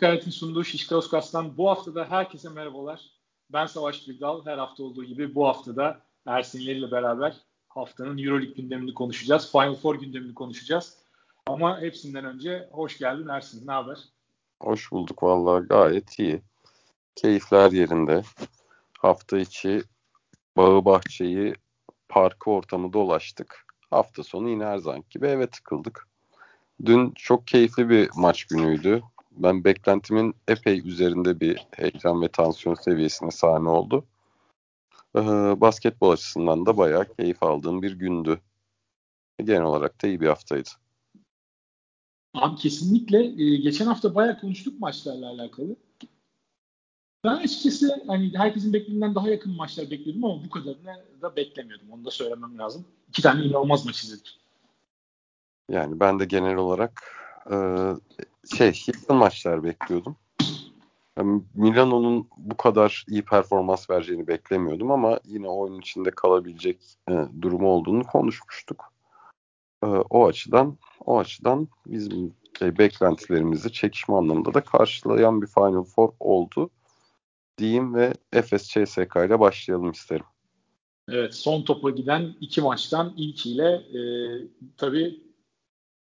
Kayat'ın sunduğu Şişkaoskas'tan bu haftada herkese merhabalar. Ben Savaş Güldal. Her hafta olduğu gibi bu haftada Ersin ile beraber haftanın Euroleague gündemini konuşacağız. Final Four gündemini konuşacağız. Ama hepsinden önce hoş geldin Ersin. Ne haber? Hoş bulduk vallahi gayet iyi. Keyifler yerinde. Hafta içi bağı bahçeyi parkı ortamı dolaştık. Hafta sonu yine her zaman gibi eve tıkıldık. Dün çok keyifli bir maç günüydü ben beklentimin epey üzerinde bir heyecan ve tansiyon seviyesine sahne oldu. Ee, basketbol açısından da bayağı keyif aldığım bir gündü. Genel olarak da iyi bir haftaydı. Abi kesinlikle. Ee, geçen hafta bayağı konuştuk maçlarla alakalı. Ben açıkçası hani herkesin beklediğinden daha yakın maçlar bekliyordum ama bu kadarını da beklemiyordum. Onu da söylemem lazım. İki tane inanılmaz maç izledik. Yani ben de genel olarak e, şey yakın maçlar bekliyordum. Yani Milano'nun bu kadar iyi performans vereceğini beklemiyordum ama yine oyun içinde kalabilecek e, durumu olduğunu konuşmuştuk. E, o açıdan o açıdan bizim şey, beklentilerimizi çekişme anlamında da karşılayan bir Final Four oldu diyeyim ve Efes CSK ile başlayalım isterim. Evet son topa giden iki maçtan ilkiyle e, tabii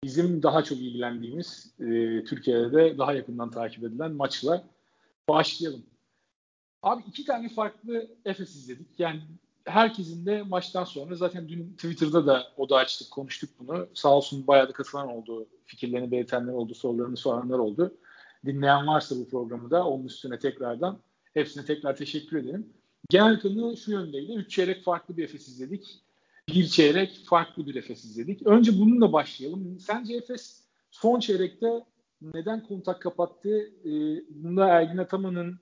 bizim daha çok ilgilendiğimiz e, Türkiye'de de daha yakından takip edilen maçla başlayalım. Abi iki tane farklı Efes izledik. Yani herkesin de maçtan sonra zaten dün Twitter'da da o da açtık konuştuk bunu. Sağ olsun bayağı da katılan oldu. Fikirlerini belirtenler oldu, sorularını soranlar oldu. Dinleyen varsa bu programı da onun üstüne tekrardan hepsine tekrar teşekkür ederim. Genel konu şu yöndeydi. Üç çeyrek farklı bir Efes izledik bir çeyrek farklı bir Efes izledik. Önce bununla başlayalım. Sence Efes son çeyrekte neden kontak kapattı? Ee, bunda Ergin Ataman'ın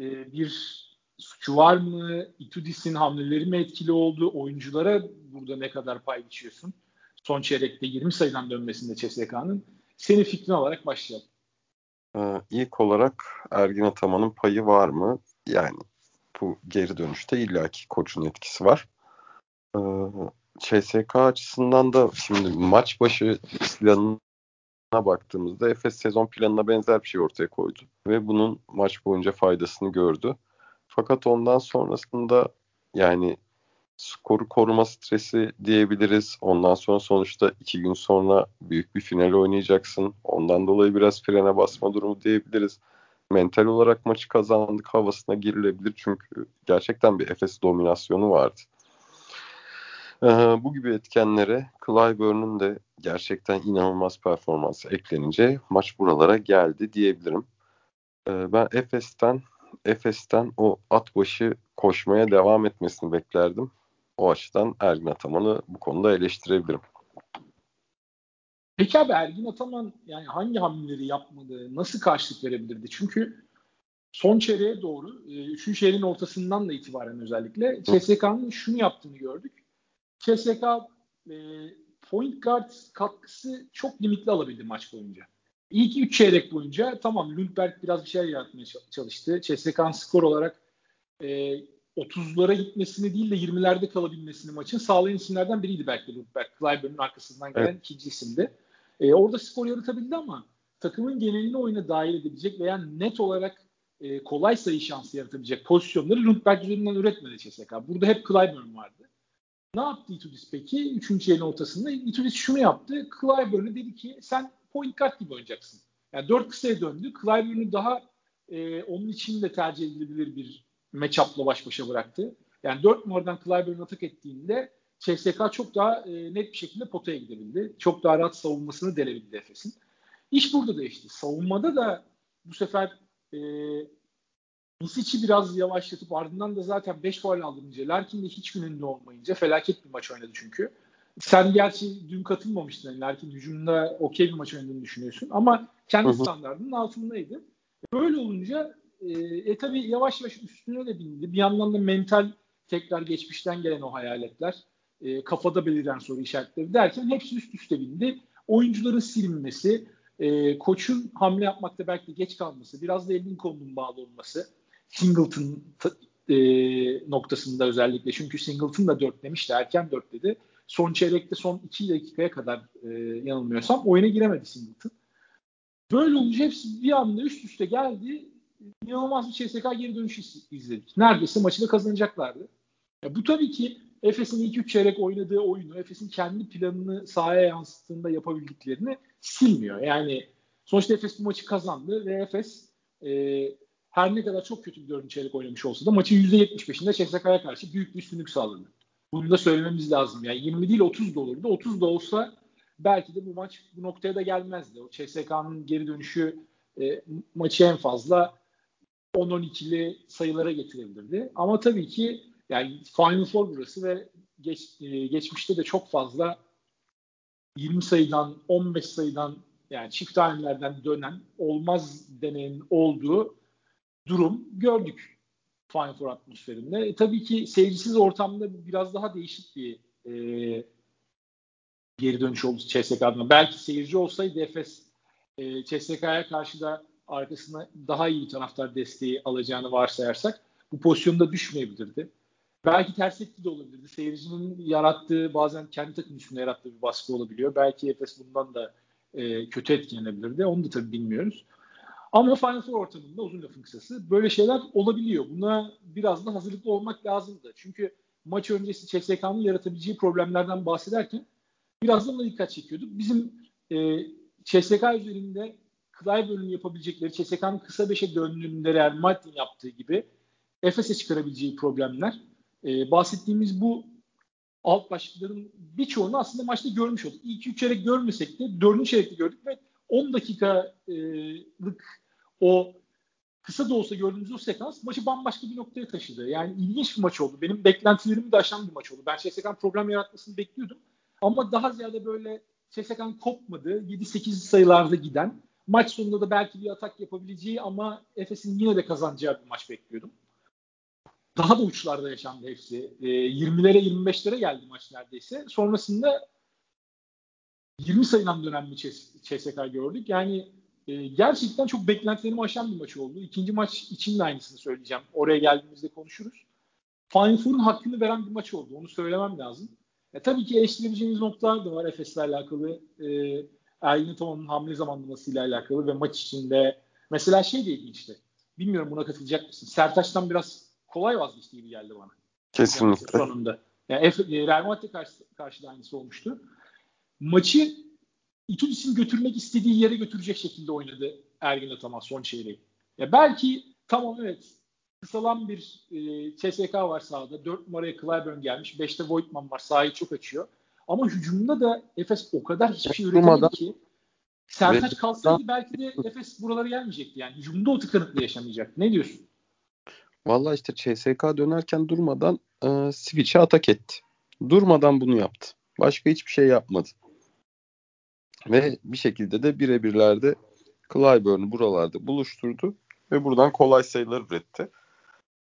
e, bir suçu var mı? Itudis'in hamleleri mi etkili oldu? Oyunculara burada ne kadar pay biçiyorsun? Son çeyrekte 20 sayıdan dönmesinde CSK'nın. Senin fikrin olarak başlayalım. Ee, ilk olarak Ergin Ataman'ın payı var mı? Yani bu geri dönüşte illaki koçun etkisi var. CSK açısından da şimdi maç başı planına baktığımızda Efes sezon planına benzer bir şey ortaya koydu. Ve bunun maç boyunca faydasını gördü. Fakat ondan sonrasında yani skoru koruma stresi diyebiliriz. Ondan sonra sonuçta iki gün sonra büyük bir final oynayacaksın. Ondan dolayı biraz frene basma durumu diyebiliriz. Mental olarak maçı kazandık havasına girilebilir. Çünkü gerçekten bir Efes dominasyonu vardı. Ee, bu gibi etkenlere Clyburn'un de gerçekten inanılmaz performansı eklenince maç buralara geldi diyebilirim. Ee, ben Efes'ten Efes'ten o at başı koşmaya devam etmesini beklerdim. O açıdan Ergin Ataman'ı bu konuda eleştirebilirim. Peki abi Ergin Ataman yani hangi hamleleri yapmadı, nasıl karşılık verebilirdi? Çünkü son çeyreğe doğru, e, üçüncü çeyreğin ortasından da itibaren özellikle CSK'nın şunu yaptığını gördük. CSK e, point guard katkısı çok limitli alabildi maç boyunca. İlk 3 çeyrek boyunca tamam Lundberg biraz bir şeyler yaratmaya çalıştı. CSK'nın skor olarak e, 30'lara gitmesini değil de 20'lerde kalabilmesini maçın sağlayan isimlerden biriydi belki Lundberg. Clyburn'un arkasından gelen evet. ikinci isimdi. E, orada skor yaratabildi ama takımın genelini oyuna dahil edebilecek veya net olarak e, kolay sayı şansı yaratabilecek pozisyonları Lundberg üzerinden üretmedi CSK. Burada hep Clyburn vardı. Ne yaptı Itudis peki? Üçüncü yerin ortasında Itudis şunu yaptı. Clyburn'u dedi ki sen point guard gibi oynayacaksın. Yani dört kısaya döndü. Clyburn'u daha e, onun için de tercih edilebilir bir matchup'la baş başa bıraktı. Yani dört numaradan Clyburn atak ettiğinde CSK çok daha e, net bir şekilde potaya gidebildi. Çok daha rahat savunmasını delebildi Efes'in. İş burada değişti. Savunmada da bu sefer e, Misic'i biraz yavaşlatıp ardından da zaten 5 faul aldırınca Larkin de hiç gününde olmayınca felaket bir maç oynadı çünkü. Sen gerçi dün katılmamıştın. Yani Larkin hücumda okey bir maç oynadığını düşünüyorsun. Ama kendi standartının altındaydı. Böyle olunca e, e tabi yavaş yavaş üstüne de bindi. Bir yandan da mental tekrar geçmişten gelen o hayaletler. E, kafada beliren soru işaretleri derken hepsi üst üste bindi. Oyuncuların silinmesi, e, koçun hamle yapmakta belki de geç kalması, biraz da elinin kolunun bağlı olması Singleton e, noktasında özellikle. Çünkü Singleton da 4 demişti. Erken 4 dedi. Son çeyrekte son 2 dakikaya kadar e, yanılmıyorsam oyuna giremedi Singleton. Böyle olunca hepsi bir anda üst üste geldi. İnanılmaz bir CSK geri dönüşü izledik. Neredeyse maçı da kazanacaklardı. Ya bu tabii ki Efes'in ilk üç çeyrek oynadığı oyunu, Efes'in kendi planını sahaya yansıttığında yapabildiklerini silmiyor. Yani sonuçta Efes bu maçı kazandı ve Efes e, her ne kadar çok kötü bir dördüncü çeyrek oynamış olsa da maçın %75'inde CSK'ya karşı büyük bir üstünlük sağladı. Bunu da söylememiz lazım. Yani 20 değil 30 da olurdu. 30 da olsa belki de bu maç bu noktaya da gelmezdi. O CSK'nın geri dönüşü e, maçı en fazla 10-12'li sayılara getirebilirdi. Ama tabii ki yani Final Four burası ve geç, e, geçmişte de çok fazla 20 sayıdan 15 sayıdan yani çift hanelerden dönen olmaz deneyin olduğu durum gördük Final Four atmosferinde. E, tabii ki seyircisiz ortamda biraz daha değişik bir e, geri dönüş oldu CSK adına. Belki seyirci olsaydı Efes e, CSK'ya karşı da arkasına daha iyi bir taraftar desteği alacağını varsayarsak bu pozisyonda düşmeyebilirdi. Belki ters etki de olabilirdi. Seyircinin yarattığı bazen kendi takım üstünde yarattığı bir baskı olabiliyor. Belki Efes bundan da e, kötü etkilenebilirdi. Onu da tabii bilmiyoruz. Ama Four ortamında uzun lafın kısası böyle şeyler olabiliyor. Buna biraz da hazırlıklı olmak lazımdı. Çünkü maç öncesi CSK'nın yaratabileceği problemlerden bahsederken biraz da ona dikkat çekiyorduk. Bizim e, CSK üzerinde Clyburn'un yapabilecekleri, CSK'nın kısa beşe döndüğünde Real Madrid'in yaptığı gibi Efes'e çıkarabileceği problemler. E, bahsettiğimiz bu alt başlıkların birçoğunu aslında maçta görmüş olduk. İlk üç çeyrek görmesek de dördüncü çeyrekte gördük ve 10 dakikalık o kısa da olsa gördüğümüz o sekans maçı bambaşka bir noktaya taşıdı. Yani ilginç bir maç oldu. Benim beklentilerimi de aşan bir maç oldu. Ben CSK'nın problem yaratmasını bekliyordum. Ama daha ziyade böyle CSK'nın kopmadı. 7-8 sayılarda giden. Maç sonunda da belki bir atak yapabileceği ama Efes'in yine de kazanacağı bir maç bekliyordum. Daha da uçlarda yaşandı hepsi. E, 20'lere 25'lere geldi maç neredeyse. Sonrasında 20 sayıdan dönen bir CSK gördük. Yani e, gerçekten çok beklentilerimi aşan bir maç oldu. İkinci maç için de aynısını söyleyeceğim. Oraya geldiğimizde konuşuruz. Final Four'un hakkını veren bir maç oldu. Onu söylemem lazım. E, tabii ki eleştirebileceğimiz noktalar da var Efes'le alakalı. E, Ergin Ataman'ın hamle zamanlamasıyla alakalı ve maç içinde mesela şey de ilginçti. Bilmiyorum buna katılacak mısın? Sertaç'tan biraz kolay vazgeçti gibi geldi bana. Kesinlikle. Yani sonunda. Yani Real Madrid'e karşı, karşı da aynısı olmuştu. Maçı Itudis'in götürmek istediği yere götürecek şekilde oynadı Ergin Ataman son çeyreği. Ya belki tamam evet kısalan bir e, CSK var sahada. 4 numaraya Clyburn gelmiş. 5'te Voigtman var. Sahayı çok açıyor. Ama hücumda da Efes o kadar hiçbir şey üretemedi ki Sertaç kalsaydı belki de Efes buralara gelmeyecekti. Yani hücumda o tıkanıklığı yaşamayacak. Ne diyorsun? Valla işte CSK dönerken durmadan e, switch'e atak etti. Durmadan bunu yaptı. Başka hiçbir şey yapmadı. Ve bir şekilde de birebirlerde Clyburn'u buralarda buluşturdu ve buradan kolay sayılar üretti.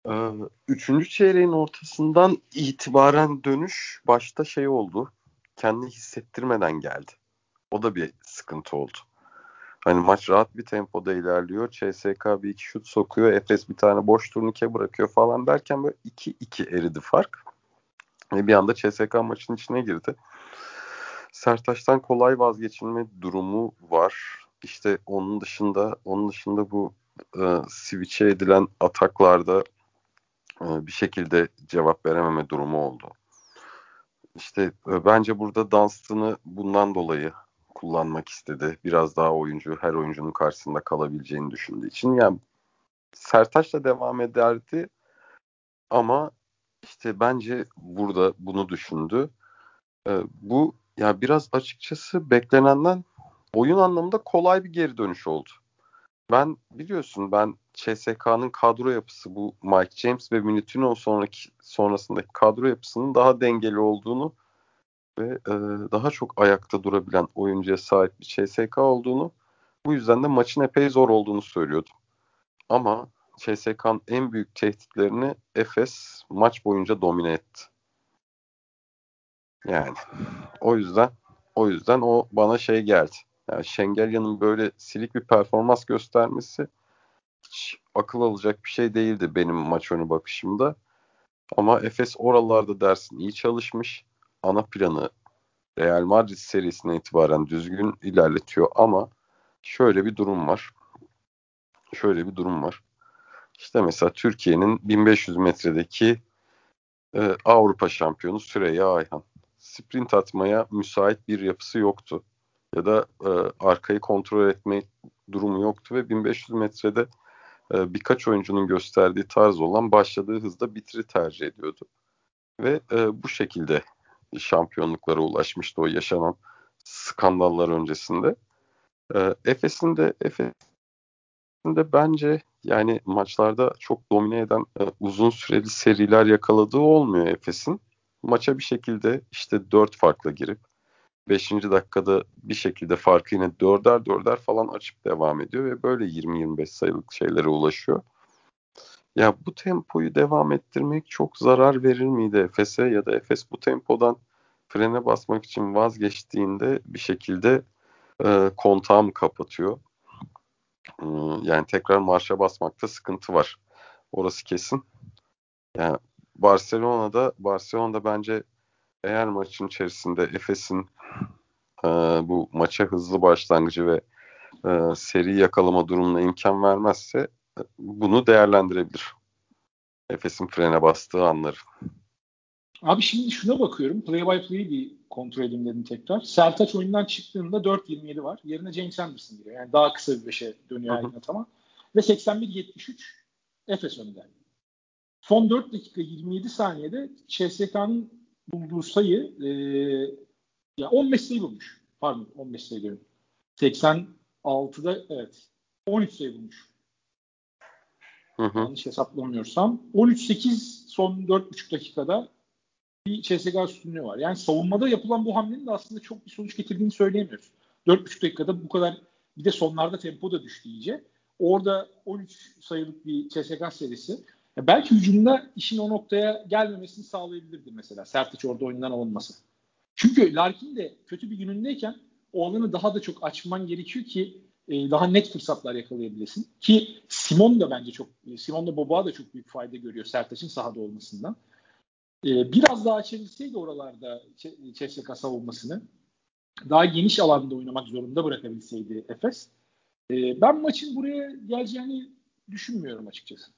Ee, üçüncü çeyreğin ortasından itibaren dönüş başta şey oldu. Kendini hissettirmeden geldi. O da bir sıkıntı oldu. Hani maç rahat bir tempoda ilerliyor. CSK bir iki şut sokuyor. Efes bir tane boş turnike bırakıyor falan derken böyle 2-2 eridi fark. Ve bir anda CSK maçın içine girdi. Sertaç'tan kolay vazgeçilme durumu var. İşte onun dışında onun dışında bu e, switch'e edilen ataklarda e, bir şekilde cevap verememe durumu oldu. İşte e, bence burada Dunstan'ı bundan dolayı kullanmak istedi. Biraz daha oyuncu her oyuncunun karşısında kalabileceğini düşündüğü için. Yani Sertaç'la devam ederdi ama işte bence burada bunu düşündü. Ee, bu ya biraz açıkçası beklenenden oyun anlamında kolay bir geri dönüş oldu. Ben biliyorsun ben CSK'nın kadro yapısı bu Mike James ve Minutino sonraki sonrasındaki kadro yapısının daha dengeli olduğunu ve e, daha çok ayakta durabilen oyuncuya sahip bir CSK olduğunu bu yüzden de maçın epey zor olduğunu söylüyordum. Ama CSK'nın en büyük tehditlerini Efes maç boyunca domine etti. Yani o yüzden o yüzden o bana şey geldi. Yani Şengelya'nın böyle silik bir performans göstermesi hiç akıl alacak bir şey değildi benim maç önü bakışımda. Ama Efes oralarda dersin iyi çalışmış. Ana planı Real Madrid serisine itibaren düzgün ilerletiyor ama şöyle bir durum var. Şöyle bir durum var. İşte mesela Türkiye'nin 1500 metredeki e, Avrupa şampiyonu Süreyya Ayhan. Sprint atmaya müsait bir yapısı yoktu. Ya da e, arkayı kontrol etme durumu yoktu ve 1500 metrede e, birkaç oyuncunun gösterdiği tarz olan başladığı hızda bitiri tercih ediyordu. Ve e, bu şekilde şampiyonluklara ulaşmıştı o yaşanan skandallar öncesinde. E, Efes'in de Efes'in de bence yani maçlarda çok domine eden e, uzun süreli seriler yakaladığı olmuyor Efes'in. Maça bir şekilde işte dört farkla girip 5. dakikada bir şekilde farkı yine dörder dörder falan açıp devam ediyor ve böyle 20-25 sayılık şeylere ulaşıyor. Ya bu tempoyu devam ettirmek çok zarar verir miydi Efes'e ya da Efes bu tempodan frene basmak için vazgeçtiğinde bir şekilde e, kontağı mı kapatıyor? E, yani tekrar marşa basmakta sıkıntı var. Orası kesin. Yani Barcelona'da Barcelona'da bence eğer maçın içerisinde Efes'in e, bu maça hızlı başlangıcı ve e, seri yakalama durumuna imkan vermezse e, bunu değerlendirebilir. Efes'in frene bastığı anları. Abi şimdi şuna bakıyorum. Play by play'i bir kontrol edeyim dedim tekrar. Sertaç oyundan çıktığında 4.27 var. Yerine James Anderson giriyor. Yani daha kısa bir 5'e dönüyor aynı tamam. Ve 81-73 Efes önde. Son 4 dakika 27 saniyede CSK'nın bulduğu sayı e, ya 15 sayı bulmuş. Pardon 15 sayı diyorum. 86'da evet 13 sayı bulmuş. Hı hı. Yanlış hesaplamıyorsam. 13-8 son 4,5 dakikada bir CSK üstünlüğü var. Yani savunmada yapılan bu hamlenin de aslında çok bir sonuç getirdiğini söyleyemiyoruz. 4,5 dakikada bu kadar bir de sonlarda tempo da düştü iyice. Orada 13 sayılık bir CSK serisi. Belki hücumda işin o noktaya gelmemesini sağlayabilirdi mesela. Sertiç orada oyundan alınması. Çünkü Larkin de kötü bir günündeyken o alanı daha da çok açman gerekiyor ki e, daha net fırsatlar yakalayabilesin. Ki Simon da bence çok, Simon da Boba da çok büyük fayda görüyor Sertaç'ın sahada olmasından. E, biraz daha açabilseydi oralarda CSK savunmasını daha geniş alanda oynamak zorunda bırakabilseydi Efes. E, ben maçın buraya geleceğini düşünmüyorum açıkçası.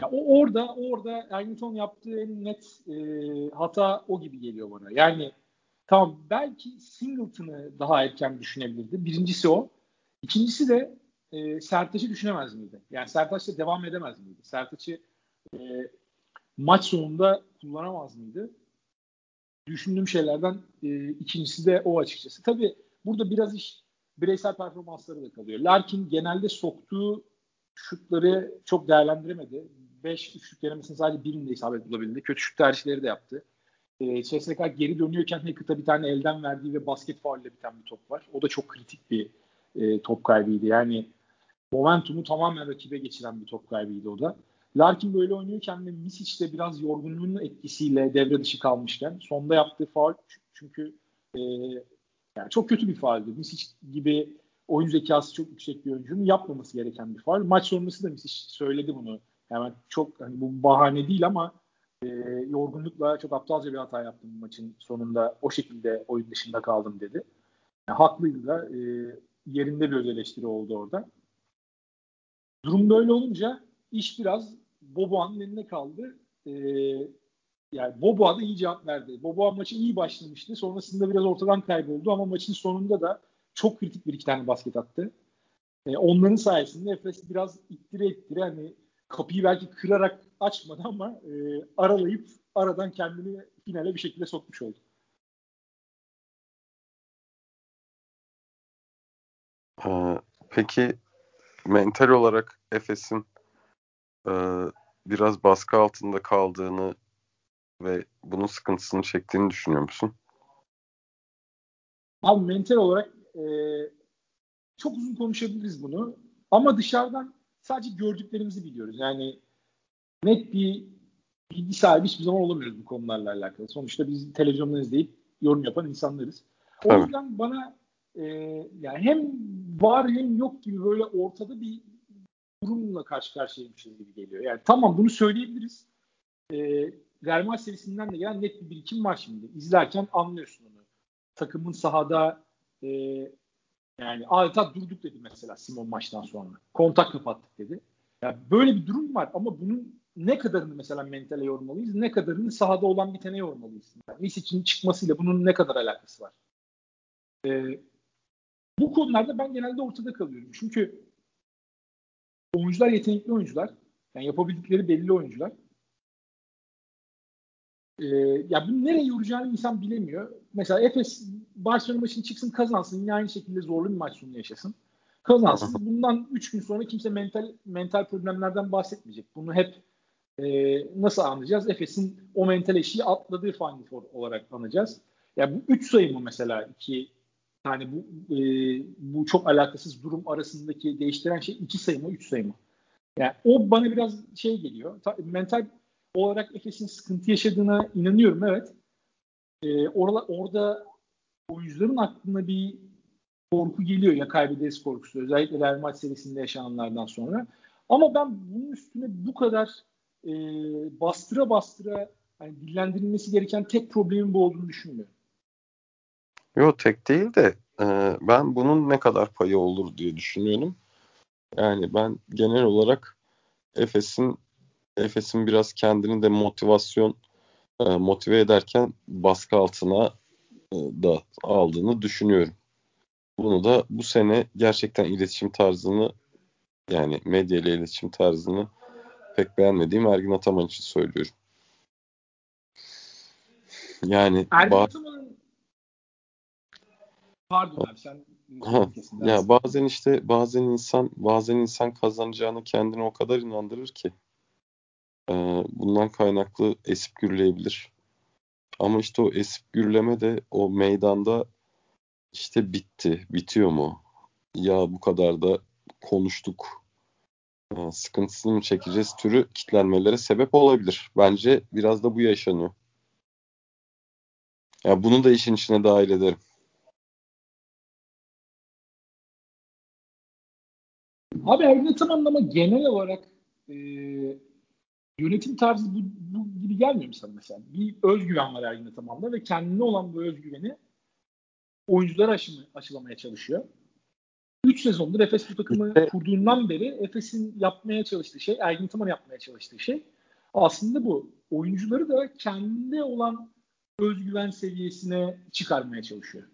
Ya o orada orada Hamilton yaptığı en net e, hata o gibi geliyor bana. Yani tamam belki Singleton'ı daha erken düşünebilirdi. Birincisi o. İkincisi de e, Sertaç'ı düşünemez miydi? Yani Sertaç'la devam edemez miydi? Sertaç'ı e, maç sonunda kullanamaz mıydı? Düşündüğüm şeylerden e, ikincisi de o açıkçası. Tabii burada biraz iş bireysel performansları da kalıyor. Larkin genelde soktuğu şutları çok değerlendiremedi. 5 üçlük denemesinin sadece birinde isabet bulabildi. Kötü şut tercihleri de yaptı. E, CSK geri dönüyorken Hackett'a bir tane elden verdiği ve basket faulle biten bir top var. O da çok kritik bir e, top kaybıydı. Yani momentumu tamamen rakibe geçiren bir top kaybıydı o da. Larkin böyle oynuyorken ve Misic de biraz yorgunluğunun etkisiyle devre dışı kalmışken sonda yaptığı faul çünkü e, yani çok kötü bir fauldü. Misic gibi oyun zekası çok yüksek bir oyuncunun yapmaması gereken bir faul. Maç sonrası da Misic söyledi bunu. Yani çok hani bu bahane değil ama e, yorgunlukla çok aptalca bir hata yaptım maçın sonunda. O şekilde oyun dışında kaldım dedi. Yani haklıydı da e, yerinde bir öz eleştiri oldu orada. Durum böyle olunca iş biraz Boboğan'ın eline kaldı. Ee, yani Boboğa da iyi cevap verdi. Boboğa maçı iyi başlamıştı. Sonrasında biraz ortadan kayboldu ama maçın sonunda da çok kritik bir iki tane basket attı. Ee, onların sayesinde Efes biraz ittire ittire hani kapıyı belki kırarak açmadı ama e, aralayıp aradan kendini finale bir şekilde sokmuş oldu. Ee, peki mental olarak Efes'in e, biraz baskı altında kaldığını ve bunun sıkıntısını çektiğini düşünüyor musun? Abi mental olarak e, çok uzun konuşabiliriz bunu. Ama dışarıdan sadece gördüklerimizi biliyoruz. Yani net bir bilgi sahibi hiçbir zaman olamıyoruz bu konularla alakalı. Sonuçta biz televizyondan izleyip yorum yapan insanlarız. O evet. yüzden bana e, yani hem var hem yok gibi böyle ortada bir durumla karşı karşıyaymışız gibi geliyor. Yani tamam bunu söyleyebiliriz. E, Real serisinden de gelen net bir birikim var şimdi. İzlerken anlıyorsun onu. Takımın sahada e, Yani adeta durduk dedi mesela Simon maçtan sonra. Kontak kapattık dedi. Yani böyle bir durum var ama bunun ne kadarını mesela mentale yormalıyız, ne kadarını sahada olan bitene yormalıyız. Yani için çıkmasıyla bunun ne kadar alakası var? Ee, bu konularda ben genelde ortada kalıyorum. Çünkü oyuncular yetenekli oyuncular. Yani yapabildikleri belli oyuncular. Ee, ya bunu nereye yoracağını insan bilemiyor. Mesela Efes Barcelona maçını çıksın kazansın. Yine aynı şekilde zorlu bir maç sonu yaşasın. Kazansın. Bundan 3 gün sonra kimse mental mental problemlerden bahsetmeyecek. Bunu hep e, nasıl anlayacağız? Efes'in o mental eşiği atladığı Final Four olarak anlayacağız. Ya yani bu 3 sayı mı mesela iki yani bu e, bu çok alakasız durum arasındaki değiştiren şey iki sayı mı, üç sayı mı? Yani o bana biraz şey geliyor. Ta, mental olarak Efes'in sıkıntı yaşadığına inanıyorum evet. E, orada, orada oyuncuların aklına bir korku geliyor ya kaybederiz korkusu. Özellikle Real Madrid serisinde yaşananlardan sonra. Ama ben bunun üstüne bu kadar e, bastıra bastıra yani dillendirilmesi gereken tek problemin bu olduğunu düşünmüyorum. Yok tek değil de e, ben bunun ne kadar payı olur diye düşünüyorum. Yani ben genel olarak Efes'in Efes'in biraz kendini de motivasyon e, motive ederken baskı altına da aldığını düşünüyorum. Bunu da bu sene gerçekten iletişim tarzını yani medya ile iletişim tarzını pek beğenmediğim Ergin Ataman için söylüyorum. Yani Ergin Ataman'ın Pardon abi sen ha, ya bazen işte bazen insan bazen insan kazanacağını kendine o kadar inandırır ki e, bundan kaynaklı esip gürleyebilir. Ama işte o esip gürleme de o meydanda işte bitti, bitiyor mu? Ya bu kadar da konuştuk. E, sıkıntısını mı çekeceğiz türü kitlenmelere sebep olabilir. Bence biraz da bu yaşanıyor. Ya bunu da işin içine dahil ederim. Abi Ergin Ataman'ın ama genel olarak e, yönetim tarzı bu, bu gibi gelmiyor mu sana mesela? Bir özgüven var Ergin Ataman'da ve kendine olan bu özgüveni oyunculara aşımı, aşılamaya çalışıyor. 3 sezondur Efes bu takımı işte, kurduğundan beri Efes'in yapmaya çalıştığı şey, Ergin Ataman yapmaya çalıştığı şey aslında bu. Oyuncuları da kendinde olan özgüven seviyesine çıkarmaya çalışıyor.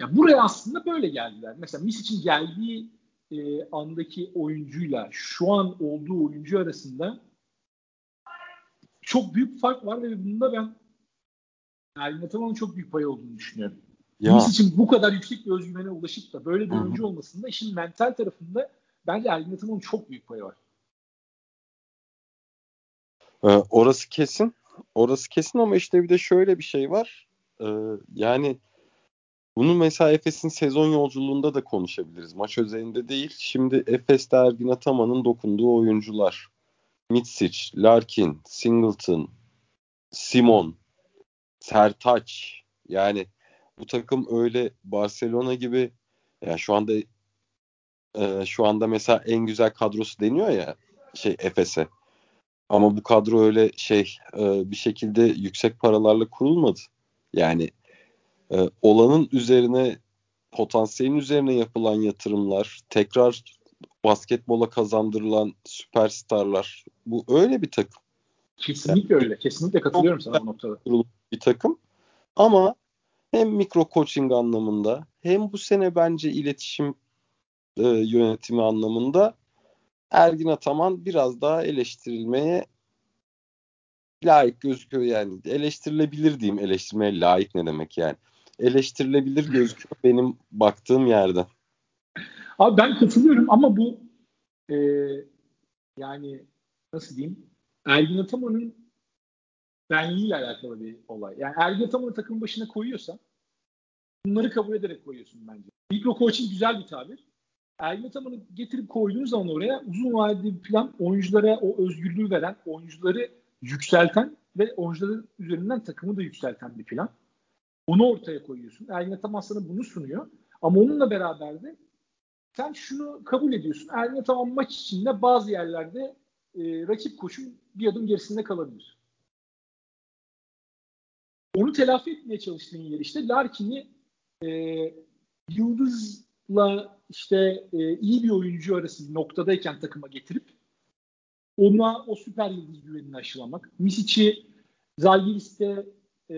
Ya buraya aslında böyle geldiler. Mesela Misic'in geldiği e, andaki oyuncuyla şu an olduğu oyuncu arasında çok büyük fark var ve bunda ben Ergin Ataman'ın çok büyük payı olduğunu düşünüyorum. Ya. için bu kadar yüksek bir özgüvene ulaşıp da böyle bir oyuncu olmasında işin mental tarafında bence Ergin Ataman'ın çok büyük payı var. Ee, orası kesin. Orası kesin ama işte bir de şöyle bir şey var. Ee, yani bunu mesela Efes'in sezon yolculuğunda da konuşabiliriz. Maç özelinde değil. Şimdi Efes'te Ergin Ataman'ın dokunduğu oyuncular. Mitsic, Larkin, Singleton, Simon, Sertaç. Yani bu takım öyle Barcelona gibi ya şu anda e, şu anda mesela en güzel kadrosu deniyor ya şey Efes'e. Ama bu kadro öyle şey e, bir şekilde yüksek paralarla kurulmadı. Yani e, olanın üzerine potansiyelin üzerine yapılan yatırımlar, tekrar basketbola kazandırılan süperstarlar. Bu öyle bir takım. Kesinlikle yani, öyle. Kesinlikle katılıyorum sana bu noktada. Bir takım. Ama hem mikro coaching anlamında hem bu sene bence iletişim e, yönetimi anlamında Ergin Ataman biraz daha eleştirilmeye layık gözüküyor yani. Eleştirilebilir diyeyim. Eleştirmeye layık ne demek yani. Eleştirilebilir gözüküyor benim baktığım yerde. Abi ben katılıyorum ama bu e, yani nasıl diyeyim Ergin Ataman'ın benliğiyle alakalı bir olay. Yani Ergin Ataman'ı takım başına koyuyorsan bunları kabul ederek koyuyorsun bence. Mikro coaching güzel bir tabir. Ergin Ataman'ı getirip koyduğun zaman oraya uzun vadeli bir plan oyunculara o özgürlüğü veren, oyuncuları yükselten ve oyuncuların üzerinden takımı da yükselten bir plan. Onu ortaya koyuyorsun. Ergin Ataman sana bunu sunuyor. Ama onunla beraber de sen şunu kabul ediyorsun. Ergin Ataman maç içinde bazı yerlerde e, rakip koşun bir adım gerisinde kalabilir. Onu telafi etmeye çalıştığın yer işte Larkin'i e, Yıldız'la işte e, iyi bir oyuncu arası bir noktadayken takıma getirip ona o süper yıldız güvenini aşılamak. Misic'i Zalgiris'te e,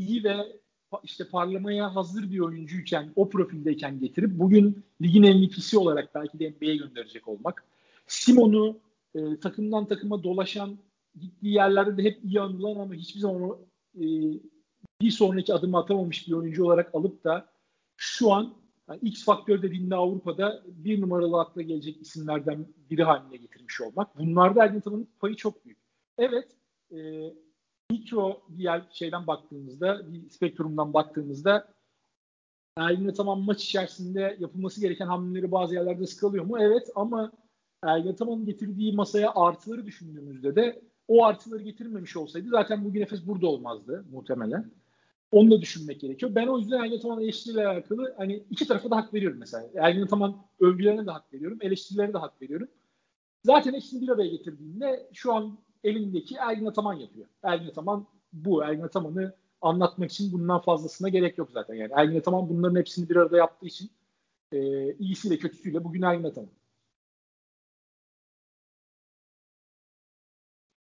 iyi ve işte parlamaya hazır bir oyuncuyken, o profildeyken getirip bugün ligin MVP'si olarak belki de NBA'ye gönderecek olmak. Simon'u e, takımdan takıma dolaşan, gittiği yerlerde de hep iyi anılan ama hiçbir zaman o, e, bir sonraki adımı atamamış bir oyuncu olarak alıp da şu an yani X faktör dediğinde Avrupa'da bir numaralı akla gelecek isimlerden biri haline getirmiş olmak. Bunlarda Ergin payı çok büyük. Evet, e, mikro bir yer şeyden baktığımızda, bir spektrumdan baktığımızda Ergin tamam maç içerisinde yapılması gereken hamleleri bazı yerlerde sıkılıyor mu? Evet ama Ergin Ataman'ın getirdiği masaya artıları düşündüğümüzde de o artıları getirmemiş olsaydı zaten bugün Efes burada olmazdı muhtemelen. Onu da düşünmek gerekiyor. Ben o yüzden Ergin Ataman eleştiriyle alakalı hani iki tarafa da hak veriyorum mesela. Ergin Ataman övgülerine de hak veriyorum, eleştirilerine de hak veriyorum. Zaten hepsini bir araya getirdiğinde şu an elindeki Ergin Ataman yapıyor. Ergin Ataman bu. Ergin Ataman'ı anlatmak için bundan fazlasına gerek yok zaten. Yani Ergin Ataman bunların hepsini bir arada yaptığı için e, iyisiyle kötüsüyle bugün Ergin Ataman.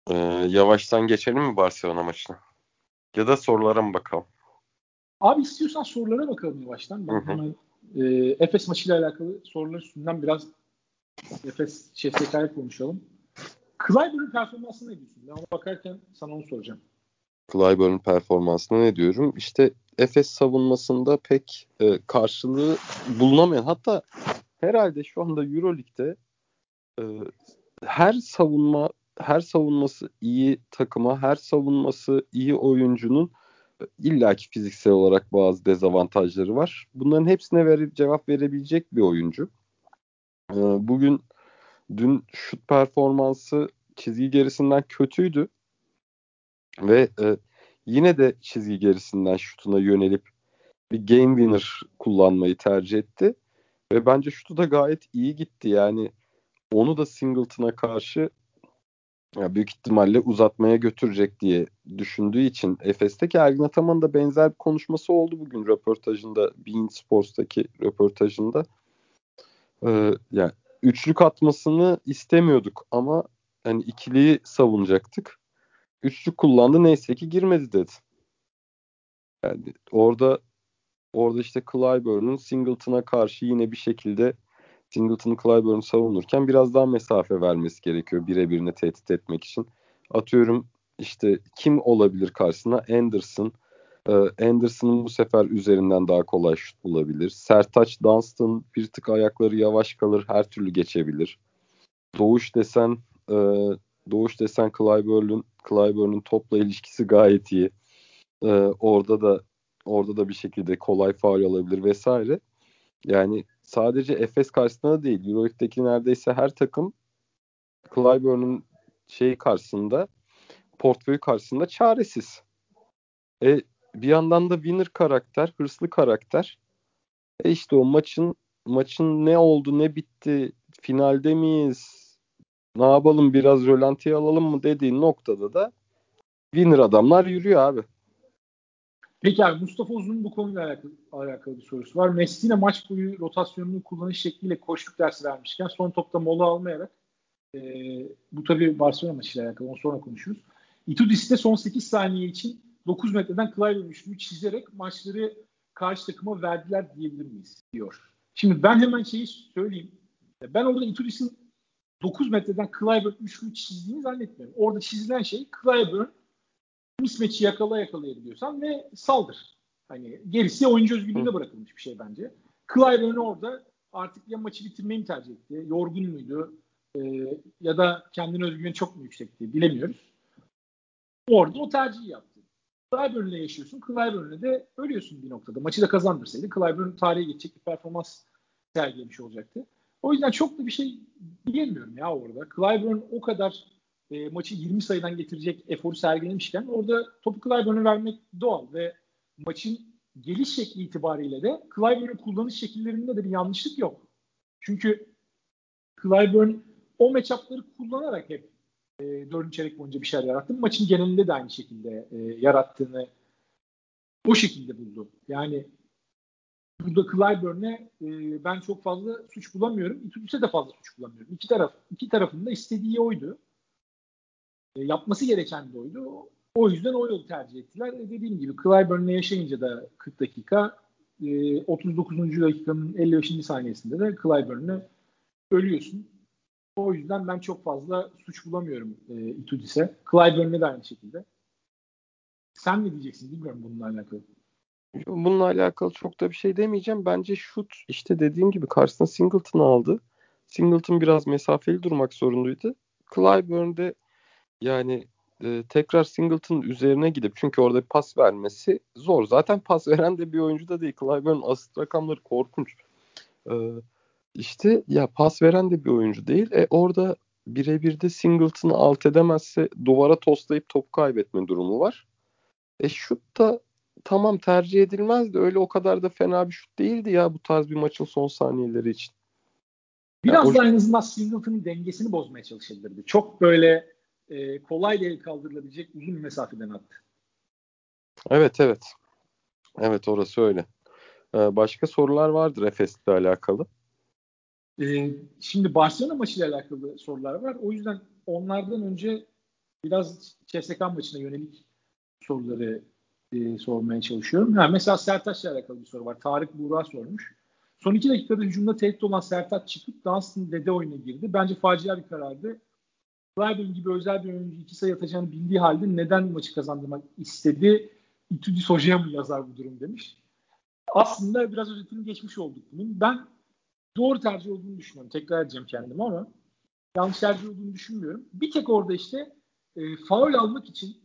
Ee, yavaştan geçelim mi Barcelona maçına? Ya da sorulara mı bakalım? Abi istiyorsan sorulara bakalım yavaştan. Ben hı hı. hemen e, Efes maçıyla alakalı sorular üstünden biraz Efes CSK'ya konuşalım. Clyburn'un performansına ne diyorsun? Ben ona bakarken sana onu soracağım. Clyburn'un performansına ne diyorum? İşte Efes savunmasında pek e, karşılığı bulunamayan hatta herhalde şu anda Euroleague'de e, her savunma her savunması iyi takıma, her savunması iyi oyuncunun e, illaki fiziksel olarak bazı dezavantajları var. Bunların hepsine verip cevap verebilecek bir oyuncu. E, bugün dün şut performansı çizgi gerisinden kötüydü. Ve e, yine de çizgi gerisinden şutuna yönelip bir game winner kullanmayı tercih etti. Ve bence şutu da gayet iyi gitti. Yani onu da Singleton'a karşı ya büyük ihtimalle uzatmaya götürecek diye düşündüğü için Efes'teki Ergin Ataman'ın da benzer bir konuşması oldu bugün röportajında Bein Sports'taki röportajında. Ee, yani üçlük atmasını istemiyorduk ama hani ikiliyi savunacaktık. Üçlük kullandı neyse ki girmedi dedi. Yani orada orada işte Clyburn'un Singleton'a karşı yine bir şekilde Singleton Clyburn savunurken biraz daha mesafe vermesi gerekiyor birebirine tehdit etmek için. Atıyorum işte kim olabilir karşısına? Anderson. Ee, Anderson'ın bu sefer üzerinden daha kolay şut bulabilir. Sertaç Dunstan bir tık ayakları yavaş kalır, her türlü geçebilir. Doğuş desen e, Doğuş desen Clyburn'un Clyburn'un topla ilişkisi gayet iyi. Ee, orada da orada da bir şekilde kolay faul alabilir vesaire. Yani sadece Efes karşısında değil, Euroleague'deki neredeyse her takım Clyburn'un şeyi karşısında, portföyü karşısında çaresiz. E, bir yandan da winner karakter, hırslı karakter. E işte o maçın maçın ne oldu, ne bitti, finalde miyiz, ne yapalım biraz rölantiye alalım mı dediğin noktada da winner adamlar yürüyor abi. Peki abi Mustafa Uzun'un bu konuyla alakalı, alakalı bir sorusu var. Messina maç boyu rotasyonunu kullanış şekliyle koşluk dersi vermişken son topta mola almayarak e, bu tabii Barcelona maçıyla alakalı onu sonra konuşuruz. Itudis de son 8 saniye için 9 metreden Clyde üçlüğü çizerek maçları karşı takıma verdiler diyebilir miyiz diyor. Şimdi ben hemen şeyi söyleyeyim. Ben orada Itudis'in 9 metreden Clyburn üçlüğü çizdiğini zannetmiyorum. Orada çizilen şey Clyburn mismatch'i yakala yakalayabiliyorsan ve saldır. Hani gerisi oyuncu özgürlüğüne bırakılmış bir şey bence. Clyburn orada artık ya maçı bitirmeyi mi tercih etti, yorgun muydu e, ya da kendine özgüveni çok mu yüksekti bilemiyoruz. Orada o tercihi yaptı. Clyburn'le yaşıyorsun. Clyburn'le de ölüyorsun bir noktada. Maçı da kazandırsaydı Clyburn tarihe geçecek bir performans sergilemiş olacaktı. O yüzden çok da bir şey diyemiyorum ya orada. Clyburn o kadar e, maçı 20 sayıdan getirecek eforu sergilemişken orada topu Clyburn'a vermek doğal ve maçın geliş şekli itibariyle de Clyburn'un kullanış şekillerinde de bir yanlışlık yok. Çünkü Clyburn o matchup'ları kullanarak hep e, dördüncü çeyrek boyunca bir şeyler yarattı. Maçın genelinde de aynı şekilde e, yarattığını o şekilde buldu. Yani burada Clyburn'e e, ben çok fazla suç bulamıyorum. Itudis'e de fazla suç bulamıyorum. İki taraf iki tarafında istediği oydu. E, yapması gereken de oydu. O yüzden o yolu tercih ettiler. E, dediğim gibi Clyburn'le yaşayınca da 40 dakika e, 39. dakikanın 55. saniyesinde de Clyburn'le ölüyorsun. O yüzden ben çok fazla suç bulamıyorum e, Itudis'e. Clyburn'le de aynı şekilde. Sen ne diyeceksin bilmiyorum bununla alakalı. Bununla alakalı çok da bir şey demeyeceğim. Bence şut işte dediğim gibi karşısına Singleton'ı aldı. Singleton biraz mesafeli durmak zorundaydı. Clyburn'de yani e, tekrar Singleton'ın üzerine gidip çünkü orada pas vermesi zor. Zaten pas veren de bir oyuncu da değil. Clyburn asist rakamları korkunç. E, işte ya pas veren de bir oyuncu değil. E orada birebir de Singleton'ı alt edemezse duvara toslayıp top kaybetme durumu var. E şut da tamam tercih edilmezdi. Öyle o kadar da fena bir şut değildi ya bu tarz bir maçın son saniyeleri için. Biraz yani da o... en azından Singleton'ın dengesini bozmaya çalışabilirdi. Çok böyle e, kolay el kaldırılabilecek uzun bir mesafeden attı. Evet evet. Evet orası öyle. Ee, başka sorular vardır Efes'le alakalı. Ee, şimdi Barcelona maçıyla alakalı sorular var. O yüzden onlardan önce biraz CSK maçına yönelik soruları e, sormaya çalışıyorum. Ha, mesela Sertaç'la alakalı bir soru var. Tarık Buğra sormuş. Son iki dakikada hücumda tehdit olan Sertaç çıkıp Dunstan dede oyuna girdi. Bence facia bir karardı. Clyburn gibi özel bir oyuncu iki sayı atacağını bildiği halde neden maçı kazandırmak istedi? Itudis hocaya mı yazar bu durum demiş. Aslında biraz özetini geçmiş olduk bunun. Ben doğru tercih olduğunu düşünüyorum. Tekrar edeceğim kendimi ama yanlış tercih olduğunu düşünmüyorum. Bir tek orada işte e, faul almak için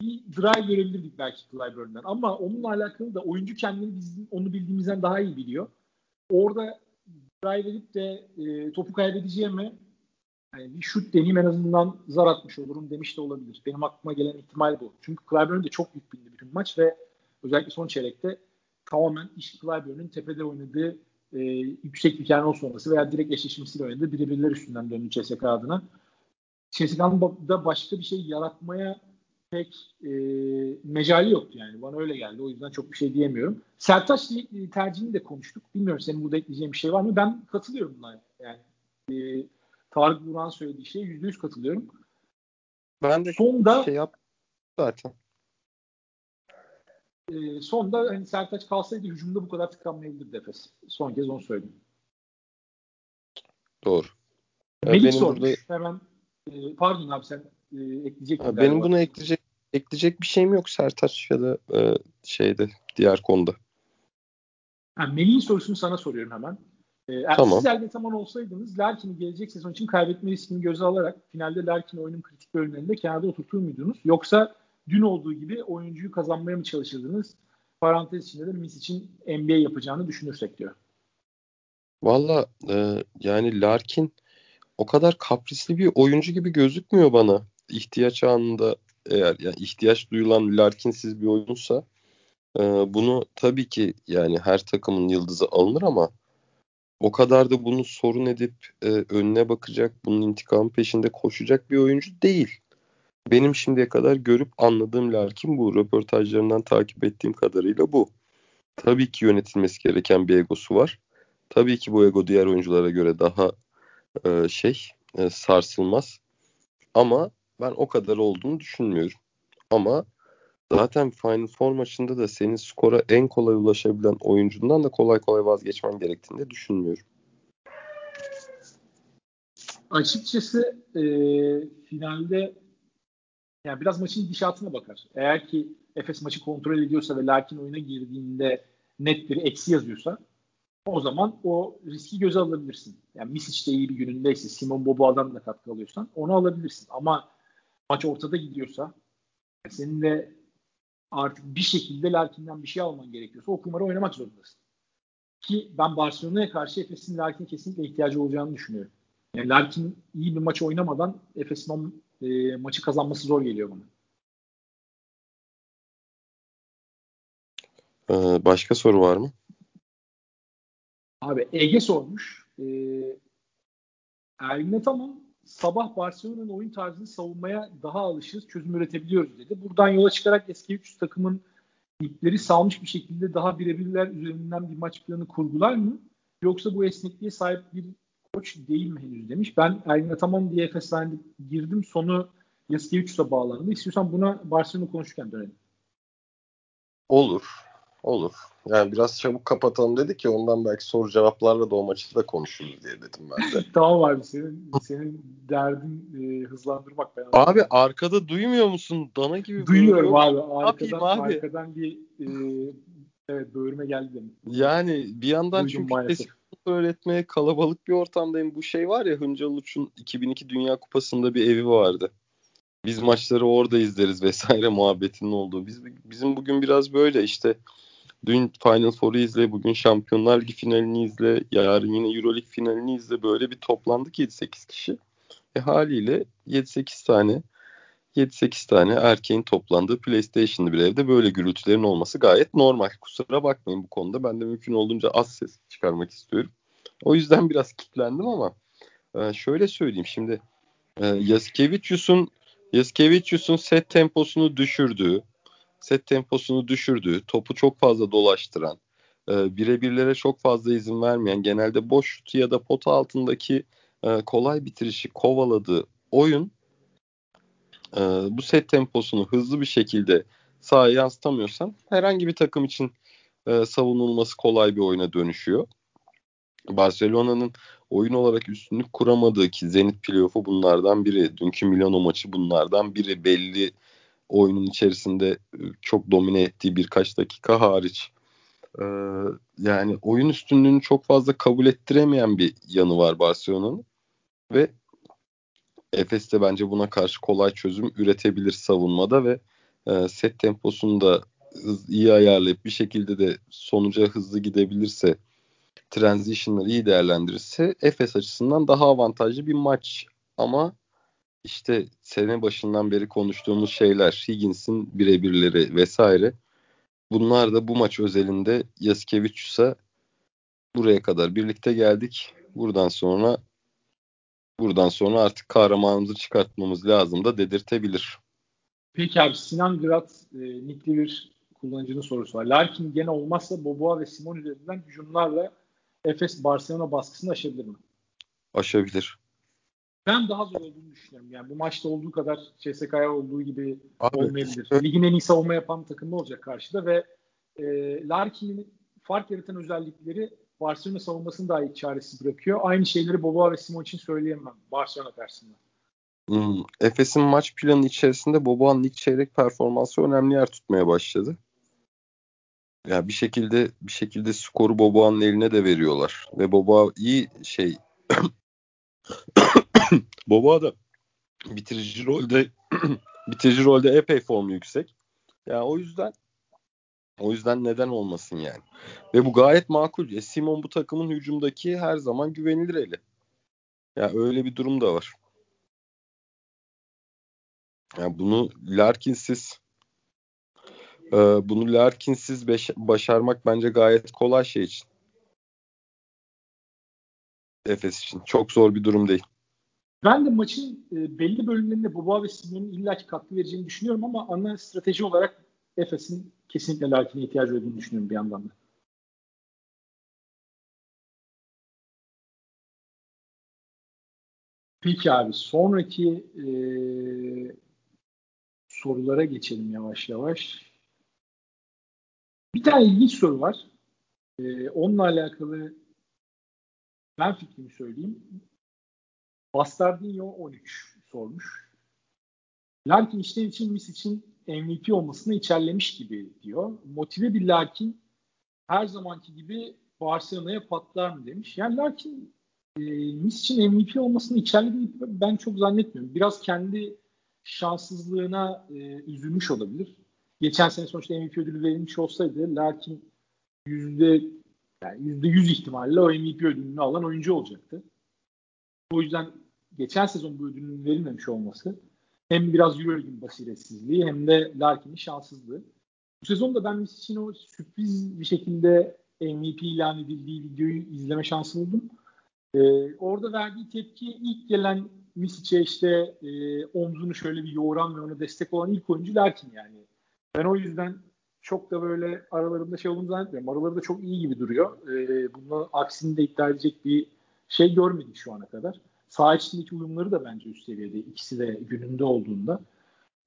bir drive görebilirdik belki Clyburn'dan. Ama onunla alakalı da oyuncu kendini bizim, onu bildiğimizden daha iyi biliyor. Orada drive edip de e, topu kaybedeceğime yani bir şut deneyim en azından zar atmış olurum demiş de olabilir. Benim aklıma gelen ihtimal bu. Çünkü Clyburn de çok büyük bindi bütün maç ve özellikle son çeyrekte tamamen iş Clyburn'un tepede oynadığı e, yüksek bir kenar sonrası veya direkt eşleşmesiyle oynadığı birebirler üstünden döndü CSK adına. CSK'nın da başka bir şey yaratmaya pek e, mecali yoktu yani. Bana öyle geldi. O yüzden çok bir şey diyemiyorum. Sertaç tercihini de konuştuk. Bilmiyorum senin burada ekleyeceğin bir şey var mı? Ben katılıyorum buna. Yani e, Tarık Buran söylediği şeye yüzde yüz katılıyorum. Ben de sonda şey yap zaten. E, sonda hani Sertaç kalsaydı hücumda bu kadar tıkanmayabilirdi Efes. Son kez onu söyledim. Doğru. Melik benim sormuş. Burada... Hemen e, pardon abi sen e, ekleyecek ha, Benim buna ekleyecek ekleyecek bir şeyim yok Sertaç ya da e, şeyde diğer konuda. Ha, Melih'in sorusunu sana soruyorum hemen. Ee, eğer tamam. siz Ergetaman olsaydınız Larkin'i gelecek sezon için kaybetme riskini göze alarak finalde Larkin oyunun kritik bölümlerinde kenarda oturtur muydunuz? Yoksa dün olduğu gibi oyuncuyu kazanmaya mı çalışırdınız? Parantez içinde de Mis için NBA yapacağını düşünürsek diyor. Valla e, yani Larkin o kadar kaprisli bir oyuncu gibi gözükmüyor bana. İhtiyaç anında eğer yani ihtiyaç duyulan Larkin'siz bir oyunsa e, bunu tabii ki yani her takımın yıldızı alınır ama o kadar da bunu sorun edip e, önüne bakacak, bunun intikamı peşinde koşacak bir oyuncu değil. Benim şimdiye kadar görüp anladığım Larkin bu. Röportajlarından takip ettiğim kadarıyla bu. Tabii ki yönetilmesi gereken bir egosu var. Tabii ki bu ego diğer oyunculara göre daha e, şey e, sarsılmaz. Ama ben o kadar olduğunu düşünmüyorum. Ama zaten Final Four maçında da senin skora en kolay ulaşabilen oyuncundan da kolay kolay vazgeçmen gerektiğini de düşünmüyorum. Açıkçası e, finalde yani biraz maçın gidişatına bakar. Eğer ki Efes maçı kontrol ediyorsa ve Larkin oyuna girdiğinde net bir eksi yazıyorsa o zaman o riski göze alabilirsin. Yani Misic de iyi bir günündeyse, Simon Boboa'dan da katkı alıyorsan onu alabilirsin. Ama maç ortada gidiyorsa senin de artık bir şekilde Larkin'den bir şey alman gerekiyorsa o kumarı oynamak zorundasın. Ki ben Barcelona'ya karşı Efes'in Larkin'e kesinlikle ihtiyacı olacağını düşünüyorum. Yani Larkin iyi bir maç oynamadan Efes'in e, maçı kazanması zor geliyor bana. Ee, başka soru var mı? Abi Ege sormuş. Ee, Ergin tamam sabah Barcelona'nın oyun tarzını savunmaya daha alışırız, çözüm üretebiliyoruz dedi. Buradan yola çıkarak eski 3 takımın ipleri salmış bir şekilde daha birebirler üzerinden bir maç planı kurgular mı? Yoksa bu esnekliğe sahip bir koç değil mi henüz demiş. Ben Ergin Ataman diye Efes'ten girdim. Sonu Yaskevicius'a bağlandı. İstiyorsan buna Barcelona konuşurken dönelim. Olur. Olur. Yani biraz çabuk kapatalım dedi ki ondan belki soru cevaplarla da o maçı da konuşuruz diye dedim ben de. tamam abi senin senin derdin e, hızlandırmak. Ben abi arkada duymuyor musun? Dana gibi Duyuyorum abi. Arkadan, abi. arkadan bir e, evet böğürme geldi demin. Yani bir yandan Duydum çünkü maalesef. Öğretmeye kalabalık bir ortamdayım. Bu şey var ya Hıncal Uç'un 2002 Dünya Kupası'nda bir evi vardı. Biz maçları orada izleriz vesaire muhabbetinin olduğu. Biz, bizim bugün biraz böyle işte Dün Final Four'u izle, bugün Şampiyonlar Ligi finalini izle, yarın yine Euroleague finalini izle. Böyle bir toplandık 7-8 kişi. E haliyle 7-8 tane 7-8 tane erkeğin toplandığı PlayStation'lı bir evde böyle gürültülerin olması gayet normal. Kusura bakmayın bu konuda. Ben de mümkün olduğunca az ses çıkarmak istiyorum. O yüzden biraz kitlendim ama e, şöyle söyleyeyim şimdi e, Yaskevicius'un Yaskevicius'un set temposunu düşürdüğü, set temposunu düşürdüğü, topu çok fazla dolaştıran, e, birebirlere çok fazla izin vermeyen, genelde boş şutu ya da pota altındaki e, kolay bitirişi kovaladığı oyun e, bu set temposunu hızlı bir şekilde sahaya yansıtamıyorsan herhangi bir takım için e, savunulması kolay bir oyuna dönüşüyor. Barcelona'nın oyun olarak üstünlük kuramadığı ki Zenit playoff'u bunlardan biri. Dünkü Milano maçı bunlardan biri. Belli oyunun içerisinde e, çok domine ettiği birkaç dakika hariç e, yani oyun üstünlüğünü çok fazla kabul ettiremeyen bir yanı var Barcelona'nın ve Efes de bence buna karşı kolay çözüm üretebilir savunmada ve e, set temposunu da iyi ayarlayıp bir şekilde de sonuca hızlı gidebilirse transition'ları iyi değerlendirirse Efes açısından daha avantajlı bir maç ama işte sene başından beri konuştuğumuz şeyler, Higgins'in birebirleri vesaire. Bunlar da bu maç özelinde Yaskevicius'a buraya kadar birlikte geldik. Buradan sonra buradan sonra artık kahramanımızı çıkartmamız lazım da dedirtebilir. Peki abi Sinan Grat e, nikli bir kullanıcının sorusu var. Larkin gene olmazsa Boboa ve Simon üzerinden hücumlarla Efes Barcelona baskısını aşabilir mi? Aşabilir. Ben daha zor olduğunu düşünüyorum. Yani bu maçta olduğu kadar CSK'ya olduğu gibi Abi, olmayabilir. Ligin en iyi savunma yapan takım olacak karşıda ve e, Larkin'in fark yaratan özellikleri Barcelona savunmasını daha iyi çaresiz bırakıyor. Aynı şeyleri Boba ve Simon için söyleyemem Barcelona karşısında. Hmm, Efes'in maç planı içerisinde Boba'nın ilk çeyrek performansı önemli yer tutmaya başladı. Ya yani bir şekilde bir şekilde skoru Boba'nın eline de veriyorlar ve Boba iyi şey Boba da bitirici rolde bitirici rolde epey formu yüksek. Yani o yüzden o yüzden neden olmasın yani. Ve bu gayet makul. E, Simon bu takımın hücumdaki her zaman güvenilir eli. Ya yani öyle bir durum da var. Yani bunu Larkin'siz e, bunu Larkin'siz başarmak bence gayet kolay şey için. Efes için. Çok zor bir durum değil. Ben de maçın e, belli bölümlerinde Boba ve Simon'un illaki katkı vereceğini düşünüyorum ama ana strateji olarak Efes'in kesinlikle Larkin'e ihtiyacı olduğunu düşünüyorum bir yandan da. Peki abi sonraki e, sorulara geçelim yavaş yavaş. Bir tane ilginç soru var. E, onunla alakalı ben fikrimi söyleyeyim. Bastardinho 13 sormuş. Larkin işler için Miss için MVP olmasını içerlemiş gibi diyor. Motive bir Larkin her zamanki gibi Barcelona'ya patlar mı demiş. Yani Larkin e, Miss için MVP olmasını içerlediğini ben çok zannetmiyorum. Biraz kendi şanssızlığına e, üzülmüş olabilir. Geçen sene sonuçta MVP ödülü verilmiş olsaydı Larkin yüzde yani yüzde yüz ihtimalle o MVP ödülünü alan oyuncu olacaktı. O yüzden geçen sezon bu ödülün verilmemiş olması hem biraz Euroleague'in basiretsizliği hem de Larkin'in şanssızlığı. Bu sezon da ben için o sürpriz bir şekilde MVP ilan edildiği videoyu izleme şansı buldum. Ee, orada verdiği tepki ilk gelen Misic'e işte e, omzunu şöyle bir yoğuran ve ona destek olan ilk oyuncu Larkin yani. Ben o yüzden çok da böyle aralarında şey olduğunu zannetmiyorum. Araları da çok iyi gibi duruyor. E, bunun aksini de iddia edecek bir şey görmedik şu ana kadar. Sağ içindeki uyumları da bence üst seviyede. İkisi de gününde olduğunda.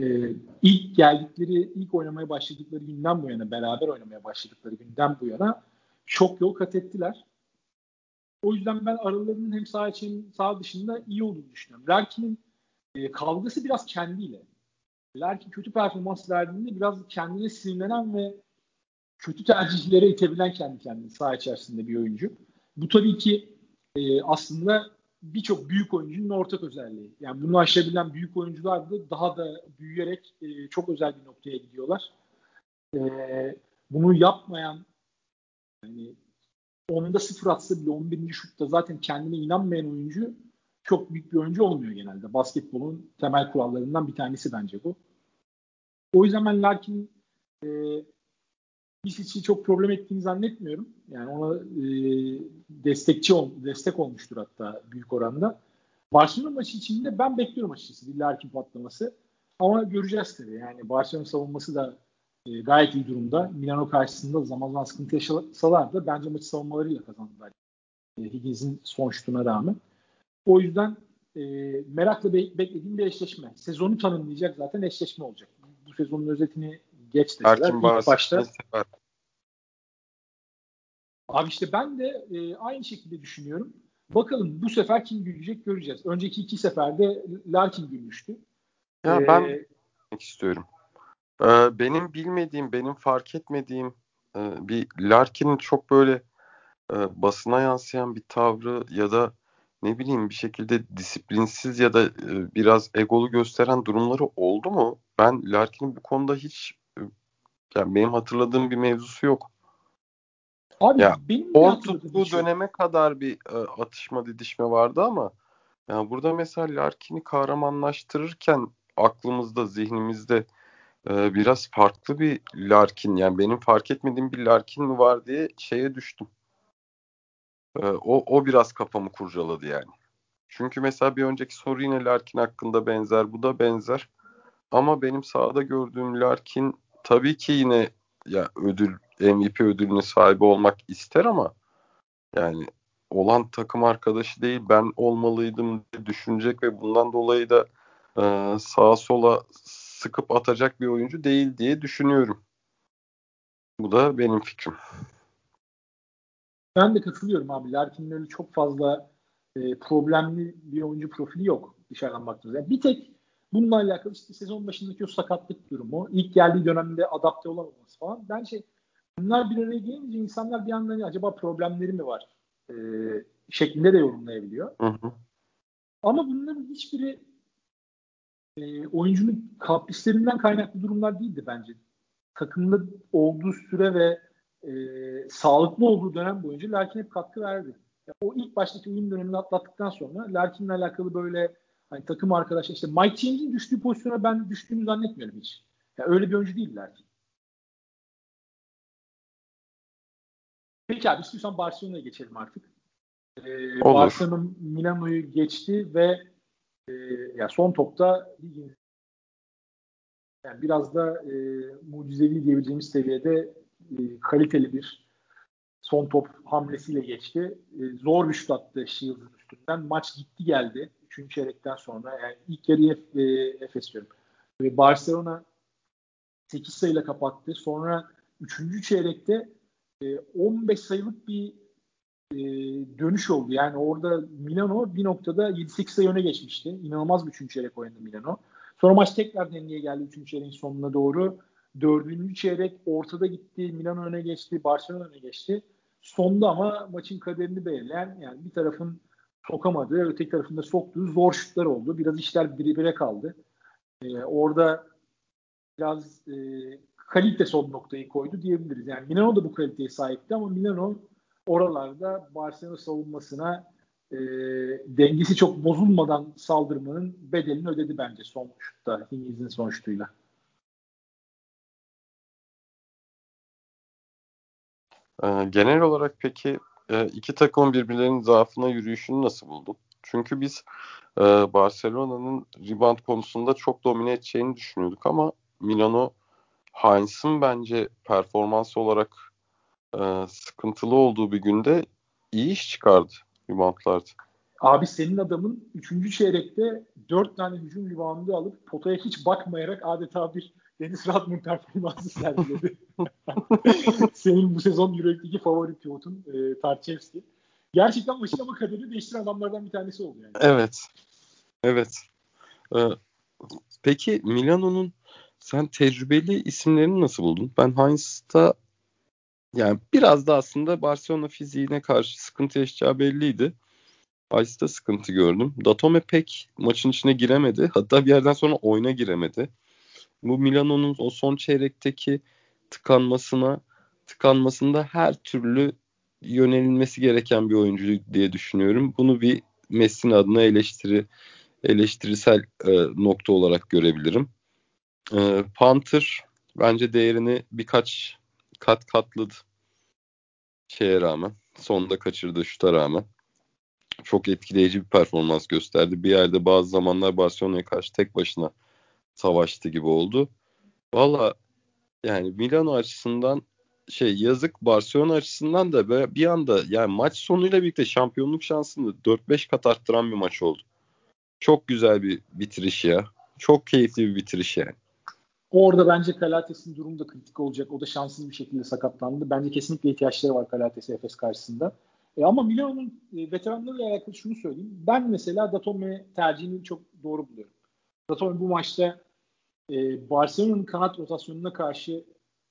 Ee, ilk geldikleri, ilk oynamaya başladıkları günden bu yana, beraber oynamaya başladıkları günden bu yana çok yol kat ettiler. O yüzden ben aralarının hem sağ için sağ dışında iyi olduğunu düşünüyorum. Larkin'in e, kavgası biraz kendiyle. Larkin kötü performans verdiğinde biraz kendine sinirlenen ve kötü tercihlere itebilen kendi kendine sağ içerisinde bir oyuncu. Bu tabii ki e, aslında birçok büyük oyuncunun ortak özelliği. Yani bunu aşabilen büyük oyuncular da daha da büyüyerek e, çok özel bir noktaya gidiyorlar. E, bunu yapmayan yani onda sıfır atsa bile 11. şutta zaten kendine inanmayan oyuncu çok büyük bir oyuncu olmuyor genelde. Basketbolun temel kurallarından bir tanesi bence bu. O yüzden ben Larkin e, Misic'i çok problem ettiğini zannetmiyorum. Yani ona e, destekçi ol, destek olmuştur hatta büyük oranda. Barcelona maçı içinde ben bekliyorum açıkçası Larkin patlaması. Ama göreceğiz tabii. Yani Barcelona savunması da e, gayet iyi durumda. Milano karşısında zaman zaman sıkıntı yaşasalar da bence maçı savunmalarıyla kazandılar. E, Higgins'in son şutuna rağmen. O yüzden e, merakla be- beklediğim bir eşleşme. Sezonu tanımlayacak zaten eşleşme olacak. Bu sezonun özetini geç deseler. Erkin İlk başta. Abi işte ben de e, aynı şekilde düşünüyorum. Bakalım bu sefer kim gülecek göreceğiz. Önceki iki seferde Larkin gülmüştü. Ya ee, ben istiyorum. Ee, benim bilmediğim, benim fark etmediğim e, bir Larkin'in çok böyle e, basına yansıyan bir tavrı ya da ne bileyim bir şekilde disiplinsiz ya da e, biraz egolu gösteren durumları oldu mu? Ben Larkin'in bu konuda hiç yani benim hatırladığım bir mevzusu yok. Abi ya, on tuttuğu şey. döneme kadar bir e, atışma didişme vardı ama yani burada mesela Larkin'i kahramanlaştırırken aklımızda, zihnimizde e, biraz farklı bir Larkin yani benim fark etmediğim bir Larkin mi var diye şeye düştüm. E, o, o biraz kafamı kurcaladı yani. Çünkü mesela bir önceki soru yine Larkin hakkında benzer, bu da benzer. Ama benim sahada gördüğüm Larkin tabii ki yine ya ödül MVP ödülüne sahibi olmak ister ama yani olan takım arkadaşı değil ben olmalıydım diye düşünecek ve bundan dolayı da e, sağa sola sıkıp atacak bir oyuncu değil diye düşünüyorum. Bu da benim fikrim. Ben de katılıyorum abi. Larkin'in öyle çok fazla e, problemli bir oyuncu profili yok dışarıdan baktığımızda. Yani bir tek bununla alakalı işte sezon başındaki o sakatlık durumu, ilk geldiği dönemde adapte olamaması falan. Ben şey bunlar bir araya gelince insanlar bir anda acaba problemleri mi var e, şeklinde de yorumlayabiliyor. Hı hı. Ama bunların hiçbiri e, oyuncunun kaprislerinden kaynaklı durumlar değildi bence. Takımda olduğu süre ve e, sağlıklı olduğu dönem boyunca Larkin hep katkı verdi. Ya, o ilk baştaki uyum dönemini atlattıktan sonra Larkin'le alakalı böyle hani takım arkadaşlar işte Mike James'in düştüğü pozisyona ben düştüğünü zannetmiyorum hiç. Ya, öyle bir oyuncu değil Larkin. Peki abi istiyorsan Barcelona'ya geçelim artık. Ee, Barcelona Milano'yu geçti ve e, ya son topta yani biraz da e, mucizevi diyebileceğimiz seviyede e, kaliteli bir son top hamlesiyle geçti. E, zor bir şut attı Shield'ın üstünden. Maç gitti geldi. Üçüncü çeyrekten sonra. Yani ilk yarıyı e, Efes diyorum. E, Barcelona 8 sayıyla kapattı. Sonra üçüncü çeyrekte e, 15 sayılık bir e, dönüş oldu. Yani orada Milano bir noktada 7-8 sayı öne geçmişti. İnanılmaz bir üçüncü çeyrek oynadı Milano. Sonra maç tekrar dengeye geldi üçüncü çeyreğin sonuna doğru. Dördüncü çeyrek ortada gitti. Milano öne geçti. Barcelona öne geçti. Sonda ama maçın kaderini belirleyen yani bir tarafın sokamadığı, öteki tarafında soktuğu zor şutlar oldu. Biraz işler birbirine kaldı. Ee, orada biraz e, kalite son noktayı koydu diyebiliriz. Yani Milano da bu kaliteye sahipti ama Milano oralarda Barcelona savunmasına e, dengesi çok bozulmadan saldırmanın bedelini ödedi bence son şutta. Hingiz'in son şutuyla. Ee, genel olarak peki e, iki takım birbirlerinin zaafına yürüyüşünü nasıl buldun? Çünkü biz e, Barcelona'nın rebound konusunda çok domine edeceğini düşünüyorduk ama Milano Heinz'ın bence performans olarak e, sıkıntılı olduğu bir günde iyi iş çıkardı reboundlarda. Abi senin adamın 3. çeyrekte 4 tane hücum reboundu alıp potaya hiç bakmayarak adeta bir Deniz Radman performansı sergiledi. senin bu sezon Euroleague'deki favori pivotun e, Tarçevski. Gerçekten maçın ama kaderini değiştiren adamlardan bir tanesi oldu yani. Evet. Evet. Ee, peki Milano'nun sen tecrübeli isimlerini nasıl buldun? Ben Heinz'ta yani biraz da aslında Barcelona fiziğine karşı sıkıntı yaşayacağı belliydi. Ice'da sıkıntı gördüm. Datome pek maçın içine giremedi. Hatta bir yerden sonra oyuna giremedi. Bu Milano'nun o son çeyrekteki tıkanmasına tıkanmasında her türlü yönelilmesi gereken bir oyuncu diye düşünüyorum. Bunu bir Messi'nin adına eleştiri eleştirisel e, nokta olarak görebilirim. E, Panther bence değerini birkaç kat katladı şeye rağmen. Sonunda kaçırdığı şuta rağmen. Çok etkileyici bir performans gösterdi. Bir yerde bazı zamanlar Barcelona'ya karşı tek başına savaştı gibi oldu. Valla yani Milano açısından şey yazık Barcelona açısından da bir anda yani maç sonuyla birlikte şampiyonluk şansını 4-5 kat arttıran bir maç oldu. Çok güzel bir bitiriş ya. Çok keyifli bir bitiriş yani. Orada bence Kalates'in durumu da kritik olacak. O da şanssız bir şekilde sakatlandı. Bence kesinlikle ihtiyaçları var Kalates'e Efes karşısında. E ama Milano'nun e, veteranlarıyla alakalı şunu söyleyeyim. Ben mesela Datome tercihini çok doğru buluyorum. Datome bu maçta e, Barcelona'nın kanat rotasyonuna karşı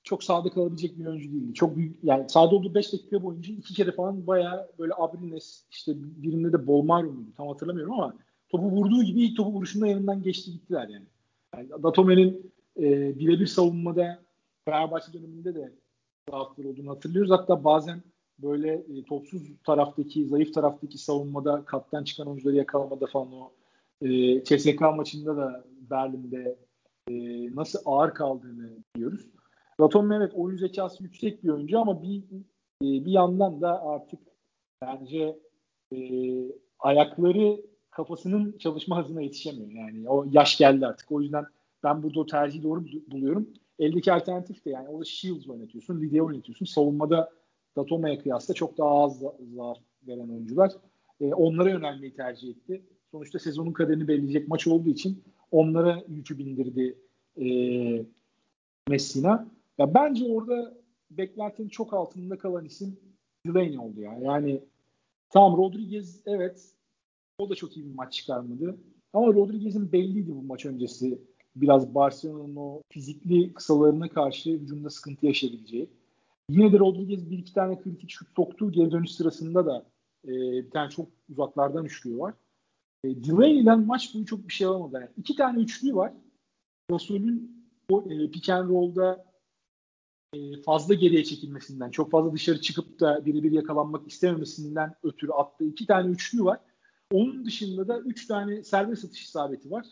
çok sağda kalabilecek bir oyuncu değildi. Çok büyük yani sağda olduğu 5 dakika boyunca iki kere falan bayağı böyle Abrines işte birinde de Bolmaro muydu tam hatırlamıyorum ama topu vurduğu gibi ilk topu vuruşunda yanından geçti gittiler yani. yani Datome'nin e, birebir savunmada Fenerbahçe döneminde de zaafları olduğunu hatırlıyoruz. Hatta bazen böyle e, topsuz taraftaki, zayıf taraftaki savunmada kaptan çıkan oyuncuları yakalamada falan o e, CSK maçında da Berlin'de e, nasıl ağır kaldığını biliyoruz. Raton evet oyun zekası yüksek bir oyuncu ama bir e, bir yandan da artık bence e, ayakları kafasının çalışma hızına yetişemiyor. Yani o yaş geldi artık. O yüzden ben burada o tercihi doğru buluyorum. Eldeki alternatif de yani orada Shields oynatıyorsun, Lidya oynatıyorsun. Savunmada Datoma'ya kıyasla çok daha az zarar veren oyuncular. E, onlara yönelmeyi tercih etti. Sonuçta sezonun kaderini belirleyecek maç olduğu için onlara yükü bindirdi e, Messina. Ya bence orada beklentinin çok altında kalan isim Delaney oldu ya. Yani tamam Rodriguez evet o da çok iyi bir maç çıkarmadı. Ama Rodriguez'in belliydi bu maç öncesi biraz Barcelona'nın o fizikli kısalarına karşı hücumda sıkıntı yaşayabileceği. Yine de Rodriguez bir iki tane kritik şut soktuğu geri dönüş sırasında da e, bir tane çok uzaklardan üçlüğü var. E, Delaney'den maç boyu çok bir şey alamadı. Yani iki tane üçlüğü var. Gasol'ün o e, pick and roll'da e, fazla geriye çekilmesinden, çok fazla dışarı çıkıp da birebir yakalanmak istememesinden ötürü attığı iki tane üçlüğü var. Onun dışında da üç tane serbest atış isabeti var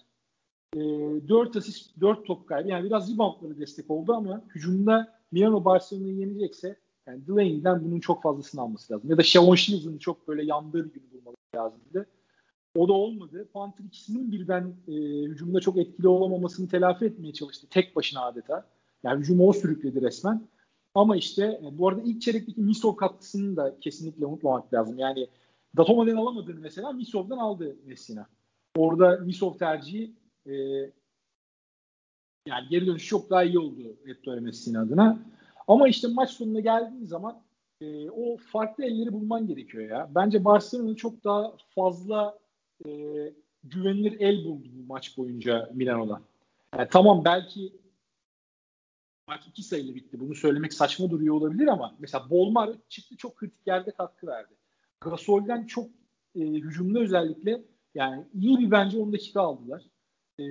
e, 4 asist, 4 top kaybı. Yani biraz reboundları destek oldu ama hücumda Milano Barcelona'yı yenecekse yani Delaney'den bunun çok fazlasını alması lazım. Ya da Shavon Shields'ın çok böyle yandığı bir gün bulmaları lazımdı. O da olmadı. Panther ikisinin birden e, hücumda çok etkili olamamasını telafi etmeye çalıştı. Tek başına adeta. Yani hücumu o sürükledi resmen. Ama işte e, bu arada ilk çeyrekteki Misov katkısını da kesinlikle unutmamak lazım. Yani Datoma'dan alamadığını mesela Misov'dan aldı Messina. Orada Misov tercihi e, yani geri dönüş çok daha iyi oldu Ettore Messina adına. Ama işte maç sonuna geldiğin zaman e, o farklı elleri bulman gerekiyor ya. Bence Barcelona çok daha fazla e, güvenilir el buldu bu maç boyunca Milano'da. Yani tamam belki maç iki sayılı bitti. Bunu söylemek saçma duruyor olabilir ama mesela Bolmar çıktı çok kritik yerde katkı verdi. Gasol'den çok e, hücumda özellikle yani iyi bir bence 10 dakika aldılar. E,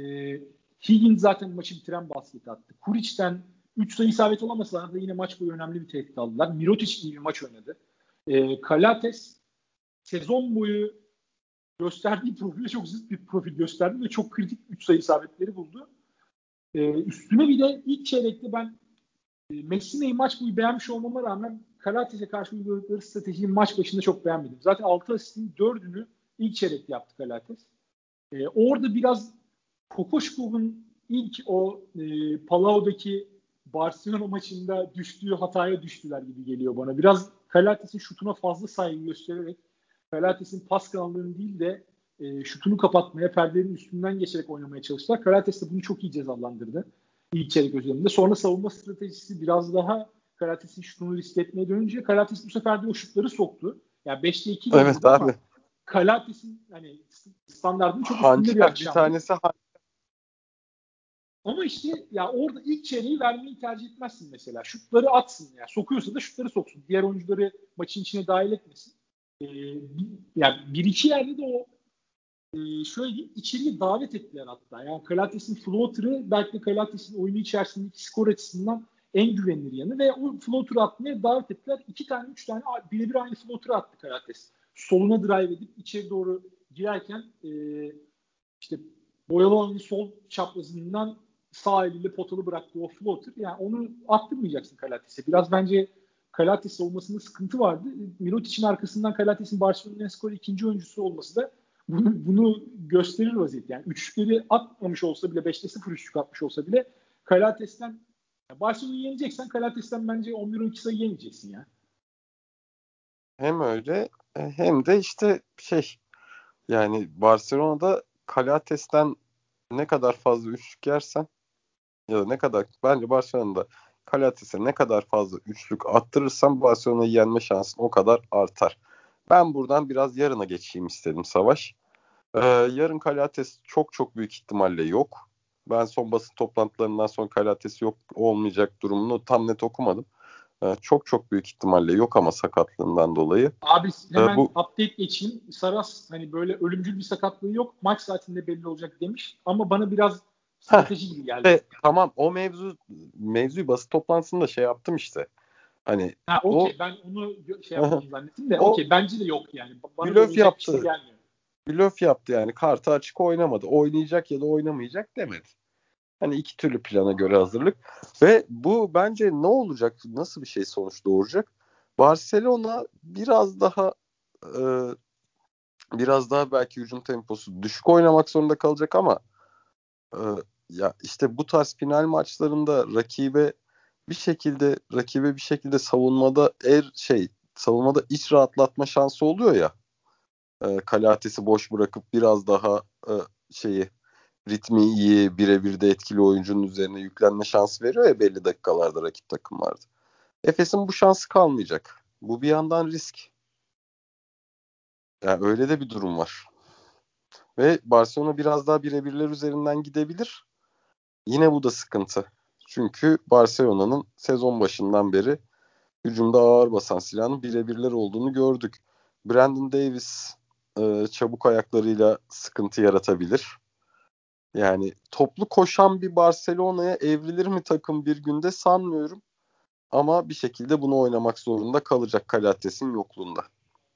Higgins zaten maçı bitiren basket attı. Kuric'ten 3 sayı isabet olamasalar da yine maç boyu önemli bir tehdit aldılar. Mirotic iyi bir maç oynadı. E, Kalates sezon boyu gösterdiği profile çok zıt bir profil gösterdi ve çok kritik 3 sayı isabetleri buldu. E, üstüne bir de ilk çeyrekte ben e, Messina'yı maç boyu beğenmiş olmama rağmen Kalates'e karşı uyguladıkları stratejiyi maç başında çok beğenmedim. Zaten 6 asistin 4'ünü ilk çeyrekte yaptı Kalates. E, orada biraz Kokoşkov'un ilk o e, Palau'daki Barcelona maçında düştüğü hataya düştüler gibi geliyor bana. Biraz Kalates'in şutuna fazla saygı göstererek Kalates'in pas kanallarını değil de e, şutunu kapatmaya, perdelerin üstünden geçerek oynamaya çalıştılar. Karates de bunu çok iyi cezalandırdı ilk çeyrek özelinde. Sonra savunma stratejisi biraz daha Karates'in şutunu risk etmeye dönünce Karates bu sefer de o şutları soktu. Yani 5'te 2 Evet abi. Kalates'in hani standartının çok üstünde bir, bir tanesi ama işte ya orada ilk çeyreği vermeyi tercih etmezsin mesela. Şutları atsın ya. Yani sokuyorsa da şutları soksun. Diğer oyuncuları maçın içine dahil etmesin. Ee, bir, yani bir iki yerde de o e, şöyle diyeyim içeriye davet ettiler hatta. Yani Kalates'in floater'ı belki de Kalates'in oyunu içerisindeki skor açısından en güvenilir yanı ve o floater'ı atmaya davet ettiler. İki tane, üç tane birebir aynı floater'ı attı Kalates. Soluna drive edip içeri doğru girerken e, işte Boyalova'nın sol çaprazından sağ eliyle potalı bıraktığı o floater yani onu attırmayacaksın Kalates'e. Biraz bence Kalates olmasında sıkıntı vardı. Mirotic'in arkasından Kalates'in Barcelona'nın skoru ikinci oyuncusu olması da bunu, bunu gösterir vaziyette. Yani üçlükleri atmamış olsa bile 5'te 0 üçlük atmış olsa bile Kalates'ten Barcelona'yı yeneceksen Kalates'ten bence 11-12 sayı yemeyeceksin ya. Hem öyle hem de işte şey yani Barcelona'da Kalates'ten ne kadar fazla üçlük yersen ya da ne kadar bence Barcelona'da Kalates'e ne kadar fazla üçlük attırırsan Barcelona'yı yenme şansın o kadar artar. Ben buradan biraz yarına geçeyim istedim Savaş. Ee, yarın Kalates çok çok büyük ihtimalle yok. Ben son basın toplantılarından sonra Kalates yok olmayacak durumunu tam net okumadım. Ee, çok çok büyük ihtimalle yok ama sakatlığından dolayı. Abi hemen ee, bu... update geçeyim. Saras hani böyle ölümcül bir sakatlığı yok. Maç saatinde belli olacak demiş. Ama bana biraz strateji gibi geldi. E, tamam o mevzu mevzuyu basın toplantısında şey yaptım işte. Hani ha, okey o... ben onu şey yaptım zannettim de okey bence de yok yani. Bana blöf yaptı. Şey gelmiyor. Blöf yaptı yani. Kartı açık oynamadı. Oynayacak ya da oynamayacak demedi. Hani iki türlü plana göre hazırlık. Ve bu bence ne olacak? Nasıl bir şey sonuç doğuracak? Barcelona biraz daha e, biraz daha belki hücum temposu düşük oynamak zorunda kalacak ama e, ya işte bu tarz final maçlarında rakibe bir şekilde rakibe bir şekilde savunmada er şey savunmada iç rahatlatma şansı oluyor ya. E, Kalates'i boş bırakıp biraz daha e, şeyi ritmi iyi, birebir de etkili oyuncunun üzerine yüklenme şansı veriyor ya belli dakikalarda rakip takımlarda. Efes'in bu şansı kalmayacak. Bu bir yandan risk. Yani öyle de bir durum var. Ve Barcelona biraz daha birebirler üzerinden gidebilir. Yine bu da sıkıntı. Çünkü Barcelona'nın sezon başından beri hücumda ağır basan silahının birebirler olduğunu gördük. Brandon Davis e, çabuk ayaklarıyla sıkıntı yaratabilir. Yani toplu koşan bir Barcelona'ya evrilir mi takım bir günde sanmıyorum. Ama bir şekilde bunu oynamak zorunda kalacak Kalates'in yokluğunda.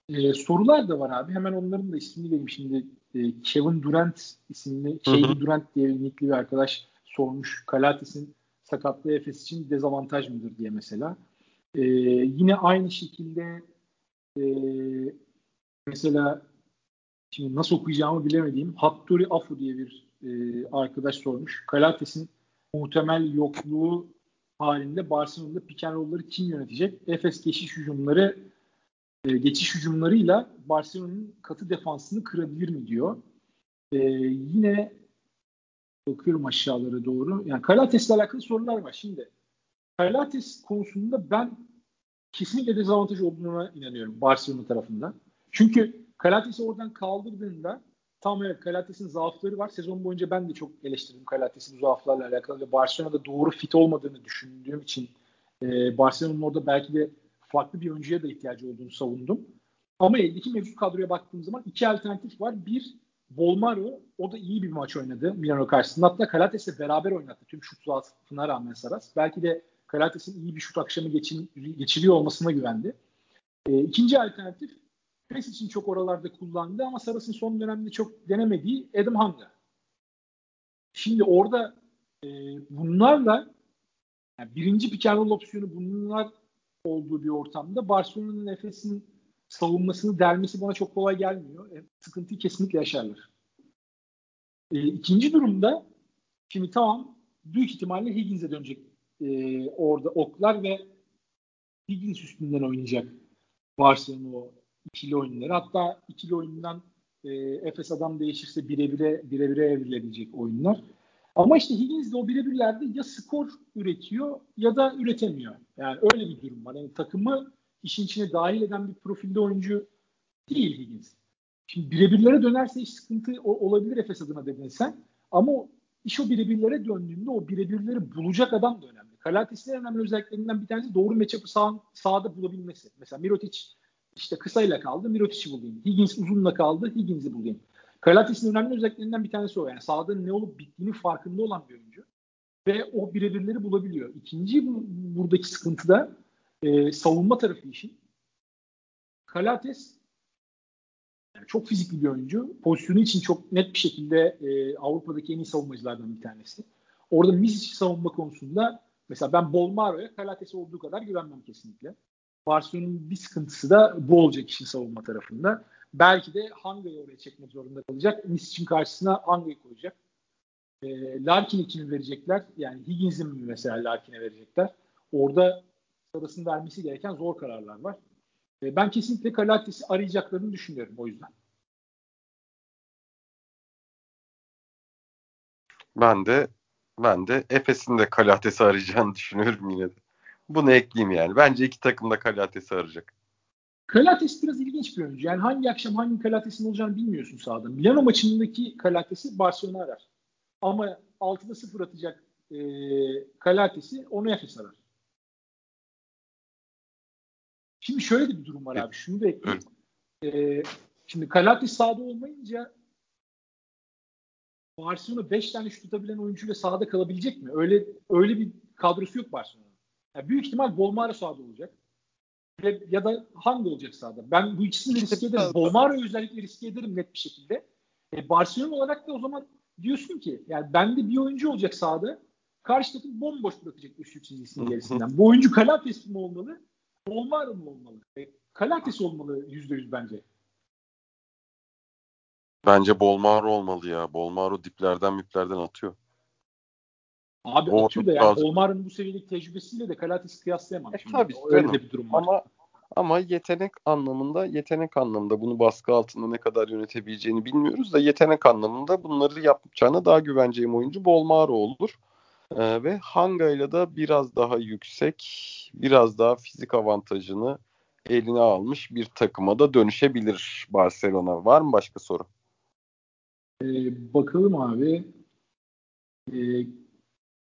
Ee, sorular da var abi. Hemen onların da ismini vereyim şimdi. Ee, Kevin Durant isimli, Kevin Durant diye bir bir arkadaş sormuş. Kalates'in sakatlığı Efes için dezavantaj mıdır diye mesela. Ee, yine aynı şekilde e, mesela şimdi nasıl okuyacağımı bilemediğim Hattori Afu diye bir e, arkadaş sormuş. Kalates'in muhtemel yokluğu halinde Barcelona'da pick and kim yönetecek? Efes geçiş hücumları e, geçiş hücumlarıyla Barcelona'nın katı defansını kırabilir mi diyor. E, yine bakıyorum aşağılara doğru. Yani Kalates'le alakalı sorular var. Şimdi Kalates konusunda ben kesinlikle dezavantaj olduğuna inanıyorum Barcelona tarafından. Çünkü Kalates'i oradan kaldırdığında tam evet Kalates'in zaafları var. Sezon boyunca ben de çok eleştirdim Kalates'in zaaflarla alakalı ve Barcelona'da doğru fit olmadığını düşündüğüm için e, Barcelona'nın orada belki de farklı bir oyuncuya da ihtiyacı olduğunu savundum. Ama eldeki mevcut kadroya baktığım zaman iki alternatif var. Bir, Bolmaro o da iyi bir maç oynadı Milano karşısında. Hatta Kalates'le beraber oynattı tüm şut zaafına rağmen Saras. Belki de Kalates'in iyi bir şut akşamı geçin, geçiriyor olmasına güvendi. E, ikinci alternatif Pres için çok oralarda kullandı ama Saras'ın son dönemde çok denemediği Adam Hanga. Şimdi orada e, bunlarla yani birinci pick opsiyonu bunlar olduğu bir ortamda Barcelona'nın Efes'in savunmasını delmesi bana çok kolay gelmiyor. E, sıkıntıyı kesinlikle yaşarlar. E, ikinci durumda şimdi tamam büyük ihtimalle Higgins'e dönecek e, orada oklar ve Higgins üstünden oynayacak Barcelona o ikili oyunları. Hatta ikili oyundan e, Efes adam değişirse birebire birebire evrilebilecek oyunlar. Ama işte Higgins de o birebirlerde ya skor üretiyor ya da üretemiyor. Yani öyle bir durum var. Yani takımı işin içine dahil eden bir profilde oyuncu değil Higgins. Şimdi birebirlere dönerse iş sıkıntı olabilir Efes adına dedin sen. Ama iş o birebirlere döndüğünde o birebirleri bulacak adam da önemli. Kalates'in önemli özelliklerinden bir tanesi doğru matchup'ı sağ, sahada bulabilmesi. Mesela Mirotic işte kısayla kaldı, Mirotic'i bulayım. Higgins uzunla kaldı, Higgins'i bulayım. Kalates'in önemli özelliklerinden bir tanesi o. Yani sahada ne olup bittiğini farkında olan bir oyuncu. Ve o birebirleri bulabiliyor. İkinci buradaki sıkıntı da e, savunma tarafı işin. Kalates yani çok fizikli bir oyuncu. Pozisyonu için çok net bir şekilde e, Avrupa'daki en iyi savunmacılardan bir tanesi. Orada Misic savunma konusunda mesela ben Bolmaro'ya Kalates olduğu kadar güvenmem kesinlikle. Barcelona'nın bir sıkıntısı da bu olacak işin savunma tarafında. Belki de Hanga'yı oraya çekmek zorunda kalacak. Misic'in karşısına Hanga'yı koyacak. E, Larkin'e kimi verecekler? Yani Higgins'in mi mesela Larkin'e verecekler? Orada sırasını vermesi gereken zor kararlar var. E, ben kesinlikle Kalates'i arayacaklarını düşünüyorum o yüzden. Ben de ben de Efes'in de Kalates'i arayacağını düşünüyorum yine de. Bunu ekleyeyim yani. Bence iki takım da Kalates'i arayacak. Kalates biraz ilginç bir oyuncu. Yani hangi akşam hangi Kalates'in olacağını bilmiyorsun sahada. Milano maçındaki Kalates'i Barcelona arar. Ama 6'da 0 atacak e, Kalates'i onu Efes arar. Şimdi şöyle de bir durum var abi. Şunu da ekleyeyim. Ee, şimdi Kalates sahada olmayınca Barcelona 5 tane şut tutabilen oyuncuyla sahada kalabilecek mi? Öyle öyle bir kadrosu yok Barcelona'nın. Yani büyük ihtimal Bolmaro sahada olacak. Ve, ya da hangi olacak sahada? Ben bu ikisini de riske ederim. Bolmaro'yu özellikle riske ederim net bir şekilde. E, Barcelona olarak da o zaman diyorsun ki yani bende bir oyuncu olacak sahada. Karşı takım bomboş bırakacak üçlük çizgisinin gerisinden. bu oyuncu Kalates mi olmalı? Bolmaro mu olmalı? E, Kalates olmalı yüzde yüz bence. Bence Bolmaro olmalı ya. Bolmaro diplerden miplerden atıyor. Abi o atıyor da yani Bolmaro'nun bu seviyedeki tecrübesiyle de Kalates'i kıyaslayamam. E, şimdi. tabii. Öyle de bir durum var. Ama ama yetenek anlamında yetenek anlamında bunu baskı altında ne kadar yönetebileceğini bilmiyoruz da yetenek anlamında bunları yapacağına daha güveneceğim oyuncu Bolmaro olur. Ee, ve Hanga ile de biraz daha yüksek, biraz daha fizik avantajını eline almış bir takıma da dönüşebilir Barcelona. Var mı başka soru? Ee, bakalım abi. Ee,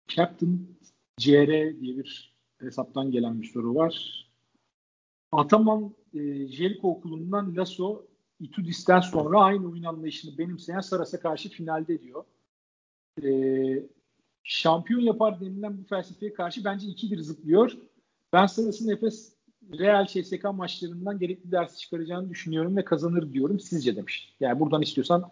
Captain CR diye bir hesaptan gelen bir soru var. Ataman e, Jericho okulundan Lasso Itudis'ten sonra aynı oyun anlayışını benimseyen Saras'a karşı finalde diyor. E, şampiyon yapar denilen bu felsefeye karşı bence ikidir zıplıyor. Ben Saras'ın Efes Real CSK maçlarından gerekli dersi çıkaracağını düşünüyorum ve kazanır diyorum sizce demiş. Yani buradan istiyorsan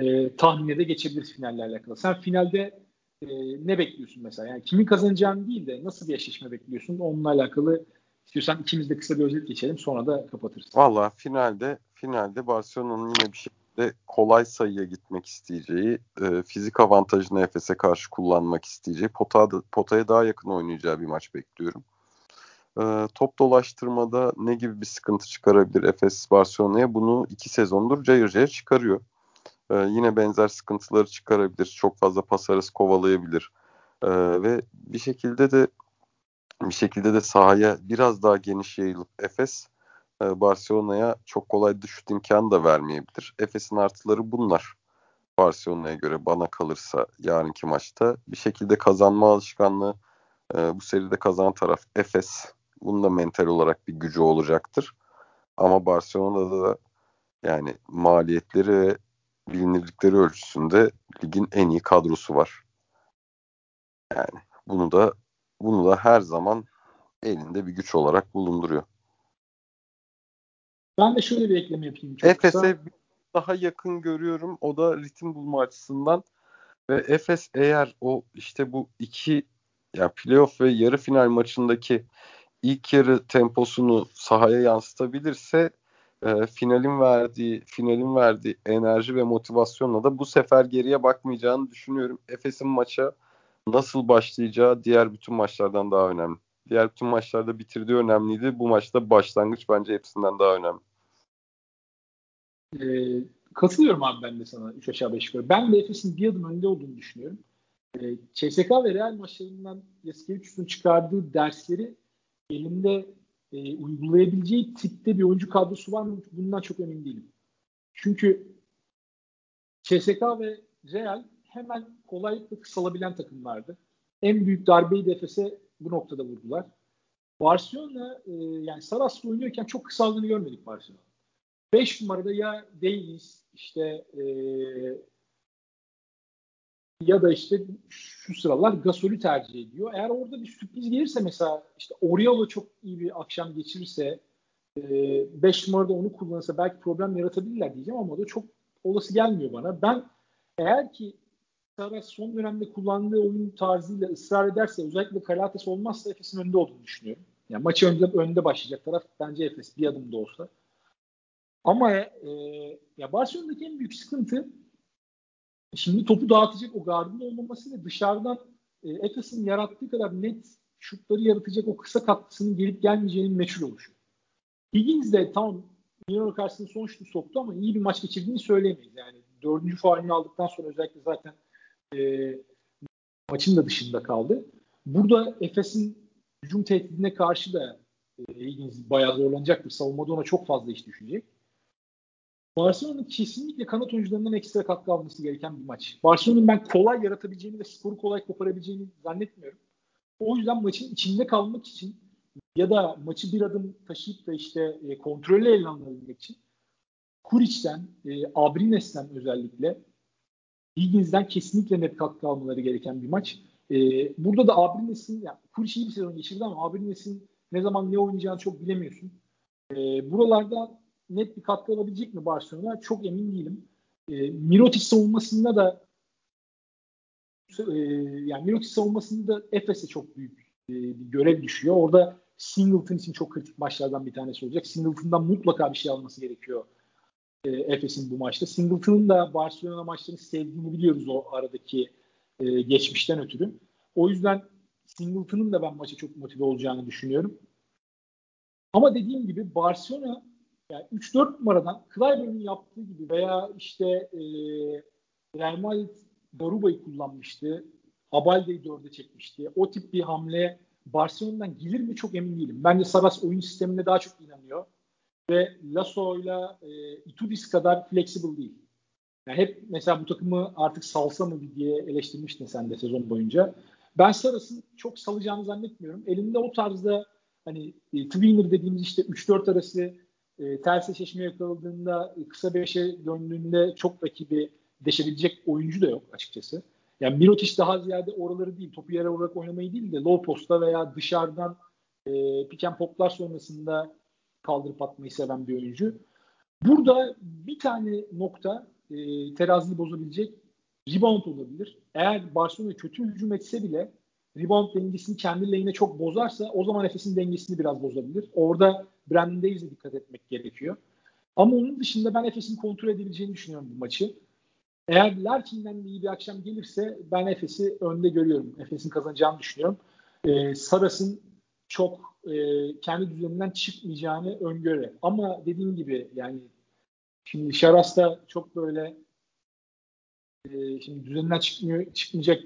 e, tahmine de geçebiliriz finallerle alakalı. Sen finalde e, ne bekliyorsun mesela? Yani kimin kazanacağını değil de nasıl bir eşleşme bekliyorsun? Onunla alakalı istiyorsan ikimiz de kısa bir özet geçelim sonra da kapatırız. Valla finalde finalde Barcelona'nın yine bir şekilde kolay sayıya gitmek isteyeceği, e, fizik avantajını Efes'e karşı kullanmak isteyeceği, pota, potaya daha yakın oynayacağı bir maç bekliyorum. E, top dolaştırmada ne gibi bir sıkıntı çıkarabilir Efes Barcelona'ya? Bunu iki sezondur cayır cayır çıkarıyor. E, yine benzer sıkıntıları çıkarabilir. Çok fazla pas arası kovalayabilir. E, ve bir şekilde de bir şekilde de sahaya biraz daha geniş yayılıp Efes Barcelona'ya çok kolay şut imkanı da vermeyebilir. Efes'in artıları bunlar. Barcelona'ya göre bana kalırsa yarınki maçta bir şekilde kazanma alışkanlığı e, bu seride kazanan taraf Efes. Bunun da mental olarak bir gücü olacaktır. Ama Barcelona'da da yani maliyetleri ve bilinirlikleri ölçüsünde ligin en iyi kadrosu var. Yani bunu da bunu da her zaman elinde bir güç olarak bulunduruyor. Ben de şöyle bir ekleme yapayım. Efes'e daha yakın görüyorum. O da ritim bulma açısından. Ve Efes eğer o işte bu iki ya playoff ve yarı final maçındaki ilk yarı temposunu sahaya yansıtabilirse e, finalin verdiği finalin verdiği enerji ve motivasyonla da bu sefer geriye bakmayacağını düşünüyorum. Efes'in maça nasıl başlayacağı diğer bütün maçlardan daha önemli. Diğer bütün maçlarda bitirdiği önemliydi. Bu maçta başlangıç bence hepsinden daha önemli. Ee, katılıyorum abi ben de sana 3 aşağı 5 yukarı. Ben de Efes'in bir adım önde olduğunu düşünüyorum. Ee, CSK ve Real maçlarından Yasikevicius'un çıkardığı dersleri elinde e, uygulayabileceği tipte bir oyuncu kadrosu var mı? Bundan çok emin değilim. Çünkü CSK ve Real hemen kolaylıkla kısalabilen takımlardı. En büyük darbeyi de Efes'e bu noktada vurdular. Barcelona e, yani Saras'la oynuyorken çok kısaldığını görmedik Barcelona. 5 numarada ya Davis işte e, ya da işte şu sıralar Gasol'ü tercih ediyor. Eğer orada bir sürpriz gelirse mesela işte Oriolo çok iyi bir akşam geçirirse 5 e, numarada onu kullanırsa belki problem yaratabilirler diyeceğim ama o da çok olası gelmiyor bana. Ben eğer ki Saras son dönemde kullandığı oyun tarzıyla ısrar ederse özellikle Kalates olmazsa Efes'in önünde olduğunu düşünüyorum. Yani maçı önde, önde başlayacak taraf bence Efes bir adım da olsa. Ama e, ya Barcelona'daki en büyük sıkıntı şimdi topu dağıtacak o gardın olmaması ve dışarıdan e, Efes'in yarattığı kadar net şutları yaratacak o kısa katkısının gelip gelmeyeceğinin meçhul oluşu. Higgins de tam Milano karşısında son şutu soktu ama iyi bir maç geçirdiğini söyleyemeyiz. Yani dördüncü faulünü aldıktan sonra özellikle zaten e, maçın da dışında kaldı. Burada Efes'in hücum tehdidine karşı da e, Higgins bayağı zorlanacaktır. Savunmada ona çok fazla iş düşecek. Barcelona'nın kesinlikle kanat oyuncularından ekstra katkı alması gereken bir maç. Barcelona'nın ben kolay yaratabileceğini ve skoru kolay koparabileceğini zannetmiyorum. O yüzden maçın içinde kalmak için ya da maçı bir adım taşıyıp da işte e, kontrolü ele alabilmek için Kuric'ten, e, Abrines'ten özellikle Higgins'den kesinlikle net katkı almaları gereken bir maç. E, burada da Abrines'in, yani Kuric iyi bir sezon geçirdi ama Abrines'in ne zaman ne oynayacağını çok bilemiyorsun. E, buralarda net bir katkı alabilecek mi Barcelona? Çok emin değilim. E, Mirotic savunmasında da e, yani Mirotic savunmasında da Efes'e çok büyük e, bir görev düşüyor. Orada Singleton için çok kritik maçlardan bir tanesi olacak. Singleton'dan mutlaka bir şey alması gerekiyor e, Efes'in bu maçta. Singleton'ın da Barcelona maçlarını sevdiğini biliyoruz o aradaki e, geçmişten ötürü. O yüzden Singleton'ın da ben maça çok motive olacağını düşünüyorum. Ama dediğim gibi Barcelona yani 3-4 numaradan Clyburn'un yaptığı gibi veya işte e, Real Madrid Daruba'yı kullanmıştı. Abalde'yi 4'e çekmişti. O tip bir hamle Barcelona'dan gelir mi çok emin değilim. Bence Saras oyun sistemine daha çok inanıyor. Ve Lasso'yla e, Itudis kadar flexible değil. Yani hep mesela bu takımı artık salsa mı diye eleştirmiştin sen de sezon boyunca. Ben Saras'ın çok salacağını zannetmiyorum. Elinde o tarzda hani e, tweener dediğimiz işte 3-4 arası e, ters eşleşme yakaladığında e, kısa beşe döndüğünde çok rakibi deşebilecek oyuncu da yok açıkçası. Yani Mirotic daha ziyade oraları değil, topu yere olarak oynamayı değil de low posta veya dışarıdan e, pick and poplar sonrasında kaldırıp atmayı seven bir oyuncu. Burada bir tane nokta e, teraziyi bozabilecek rebound olabilir. Eğer Barcelona kötü hücum etse bile rebound dengesini kendi lehine çok bozarsa o zaman Efes'in dengesini biraz bozabilir. Orada Brandon Davis'e dikkat etmek gerekiyor. Ama onun dışında ben Efes'in kontrol edebileceğini düşünüyorum bu maçı. Eğer Larkin'den de iyi bir akşam gelirse ben Efes'i önde görüyorum. Efes'in kazanacağını düşünüyorum. Ee, Saras'ın çok e, kendi düzeninden çıkmayacağını öngörü. Ama dediğim gibi yani şimdi Şaras da çok böyle e, şimdi düzeninden çıkmıyor, çıkmayacak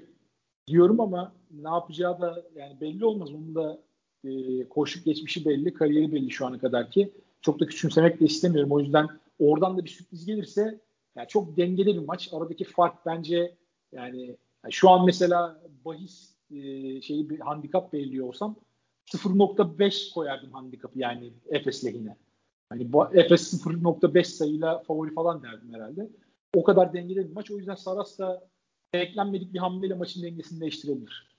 diyorum ama ne yapacağı da yani belli olmaz. Onun da e, koşuk geçmişi belli, kariyeri belli şu ana kadar ki. Çok da küçümsemek de istemiyorum. O yüzden oradan da bir sürpriz gelirse yani çok dengeli bir maç. Aradaki fark bence yani, yani şu an mesela bahis e, şeyi bir handikap belirliyor olsam 0.5 koyardım handikapı yani Efes lehine. Hani bu, Efes 0.5 sayıyla favori falan derdim herhalde. O kadar dengeli bir maç. O yüzden Saras da beklenmedik bir hamleyle maçın dengesini değiştirebilir.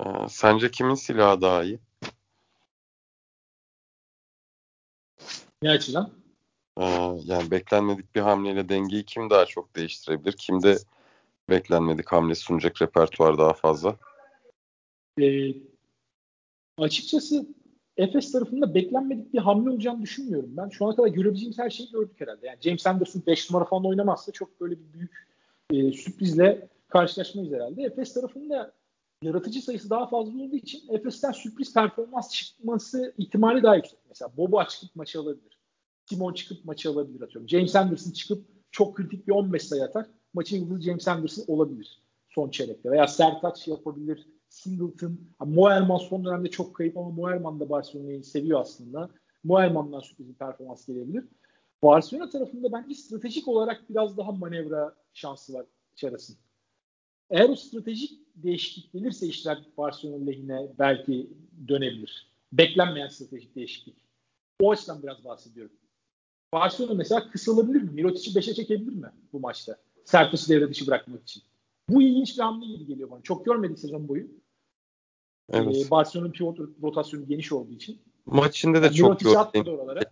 Ee, sence kimin silahı daha iyi? Ne açıdan? Ee, yani beklenmedik bir hamleyle dengeyi kim daha çok değiştirebilir? Kimde beklenmedik hamle sunacak repertuar daha fazla? Ee, açıkçası Efes tarafında beklenmedik bir hamle olacağını düşünmüyorum. Ben şu ana kadar görebileceğimiz her şeyi gördük herhalde. Yani James Anderson 5 numara falan oynamazsa çok böyle bir büyük e, sürprizle karşılaşmayız herhalde. Efes tarafında yaratıcı sayısı daha fazla olduğu için Efes'ten sürpriz performans çıkması ihtimali daha yüksek. Mesela Boba çıkıp maçı alabilir. Simon çıkıp maçı alabilir atıyorum. James Anderson çıkıp çok kritik bir 15 sayı atar. Maçın yıldızı James Anderson olabilir son çeyrekte. Veya Sertaç yapabilir. Singleton. Moerman son dönemde çok kayıp ama Moerman da Barcelona'yı seviyor aslında. Moerman'dan sürpriz bir performans gelebilir. Barcelona tarafında bence stratejik olarak biraz daha manevra şansı var Çaras'ın. Eğer o stratejik değişiklik gelirse işler Barcelona lehine belki dönebilir. Beklenmeyen stratejik değişiklik. O açıdan biraz bahsediyorum. Barcelona mesela kısalabilir mi? Mirotic'i 5'e çekebilir mi bu maçta? Sertas'ı devre dışı bırakmak için. Bu ilginç bir hamle gibi geliyor bana. Çok görmedik sezon boyu. Evet. Ee, Barcelona'nın pivot rotasyonu geniş olduğu için. Maç içinde de yani çok göreceğimiz,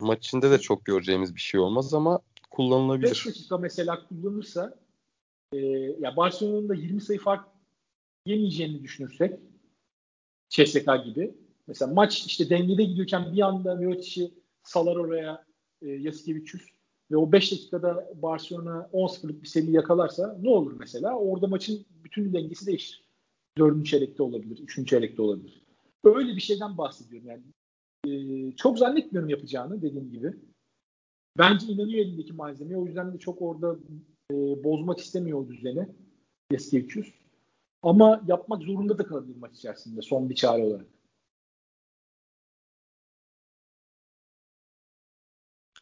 maç içinde de çok göreceğimiz bir şey olmaz ama kullanılabilir. 5 dakika mesela kullanırsa e, ya Barcelona'nın da 20 sayı fark yemeyeceğini düşünürsek CSK gibi. Mesela maç işte dengede gidiyorken bir anda Mirotic'i salar oraya e, Yasikevicius ve o 5 dakikada Barcelona 10-0'lık bir seri yakalarsa ne olur mesela? Orada maçın bütün dengesi değişir. Dördüncü çeyrekte olabilir, üçüncü çeyrekte olabilir. Öyle bir şeyden bahsediyorum yani. E, çok zannetmiyorum yapacağını dediğim gibi. Bence inanıyor elindeki malzemeye. O yüzden de çok orada e, bozmak istemiyor o düzeni. Yasikevicius. Ama yapmak zorunda da kalabilir maç içerisinde son bir çare olarak.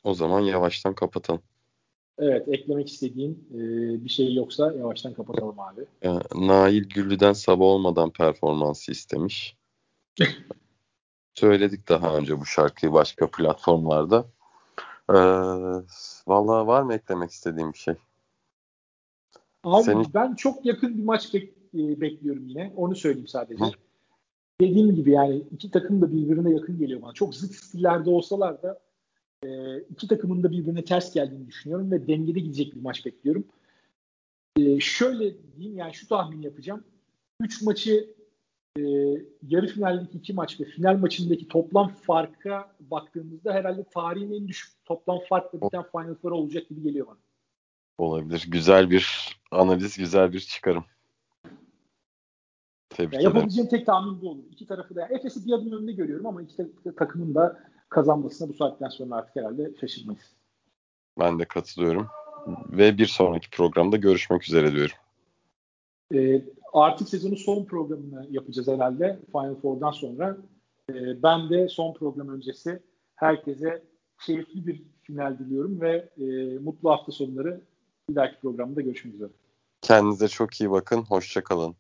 O zaman yavaştan kapatalım. Evet, eklemek istediğin e, bir şey yoksa yavaştan kapatalım abi. Ya, Nail Güllü'den sabah olmadan performansı istemiş. Söyledik daha önce bu şarkıyı başka platformlarda. Ee, Valla var mı eklemek istediğim bir şey? Abi Senin... ben çok yakın bir maç bek- e, bekliyorum yine. Onu söyleyeyim sadece. Hı. Dediğim gibi yani iki takım da birbirine yakın geliyor bana. Çok zıt stillerde olsalar da e, iki takımın da birbirine ters geldiğini düşünüyorum ve dengede gidecek bir maç bekliyorum. E, şöyle diyeyim yani şu tahmin yapacağım. Üç maçı e, yarı finaldeki iki maç ve final maçındaki toplam farka baktığımızda herhalde tarihin en düşük toplam farkla biten Final Four olacak gibi geliyor bana. Olabilir. Güzel bir analiz, güzel bir çıkarım. Tebrik yani yapabileceğim tek tahmin bu olur. İki tarafı da. Efes'i bir adım önünde görüyorum ama iki takımın da kazanmasına bu saatten sonra artık herhalde şaşırmayız. Ben de katılıyorum. Ve bir sonraki programda görüşmek üzere diyorum. E, artık sezonun son programını yapacağız herhalde Final Four'dan sonra. E, ben de son program öncesi herkese keyifli bir final diliyorum ve e, mutlu hafta sonları bir dahaki programda görüşmek üzere. Kendinize çok iyi bakın. Hoşçakalın.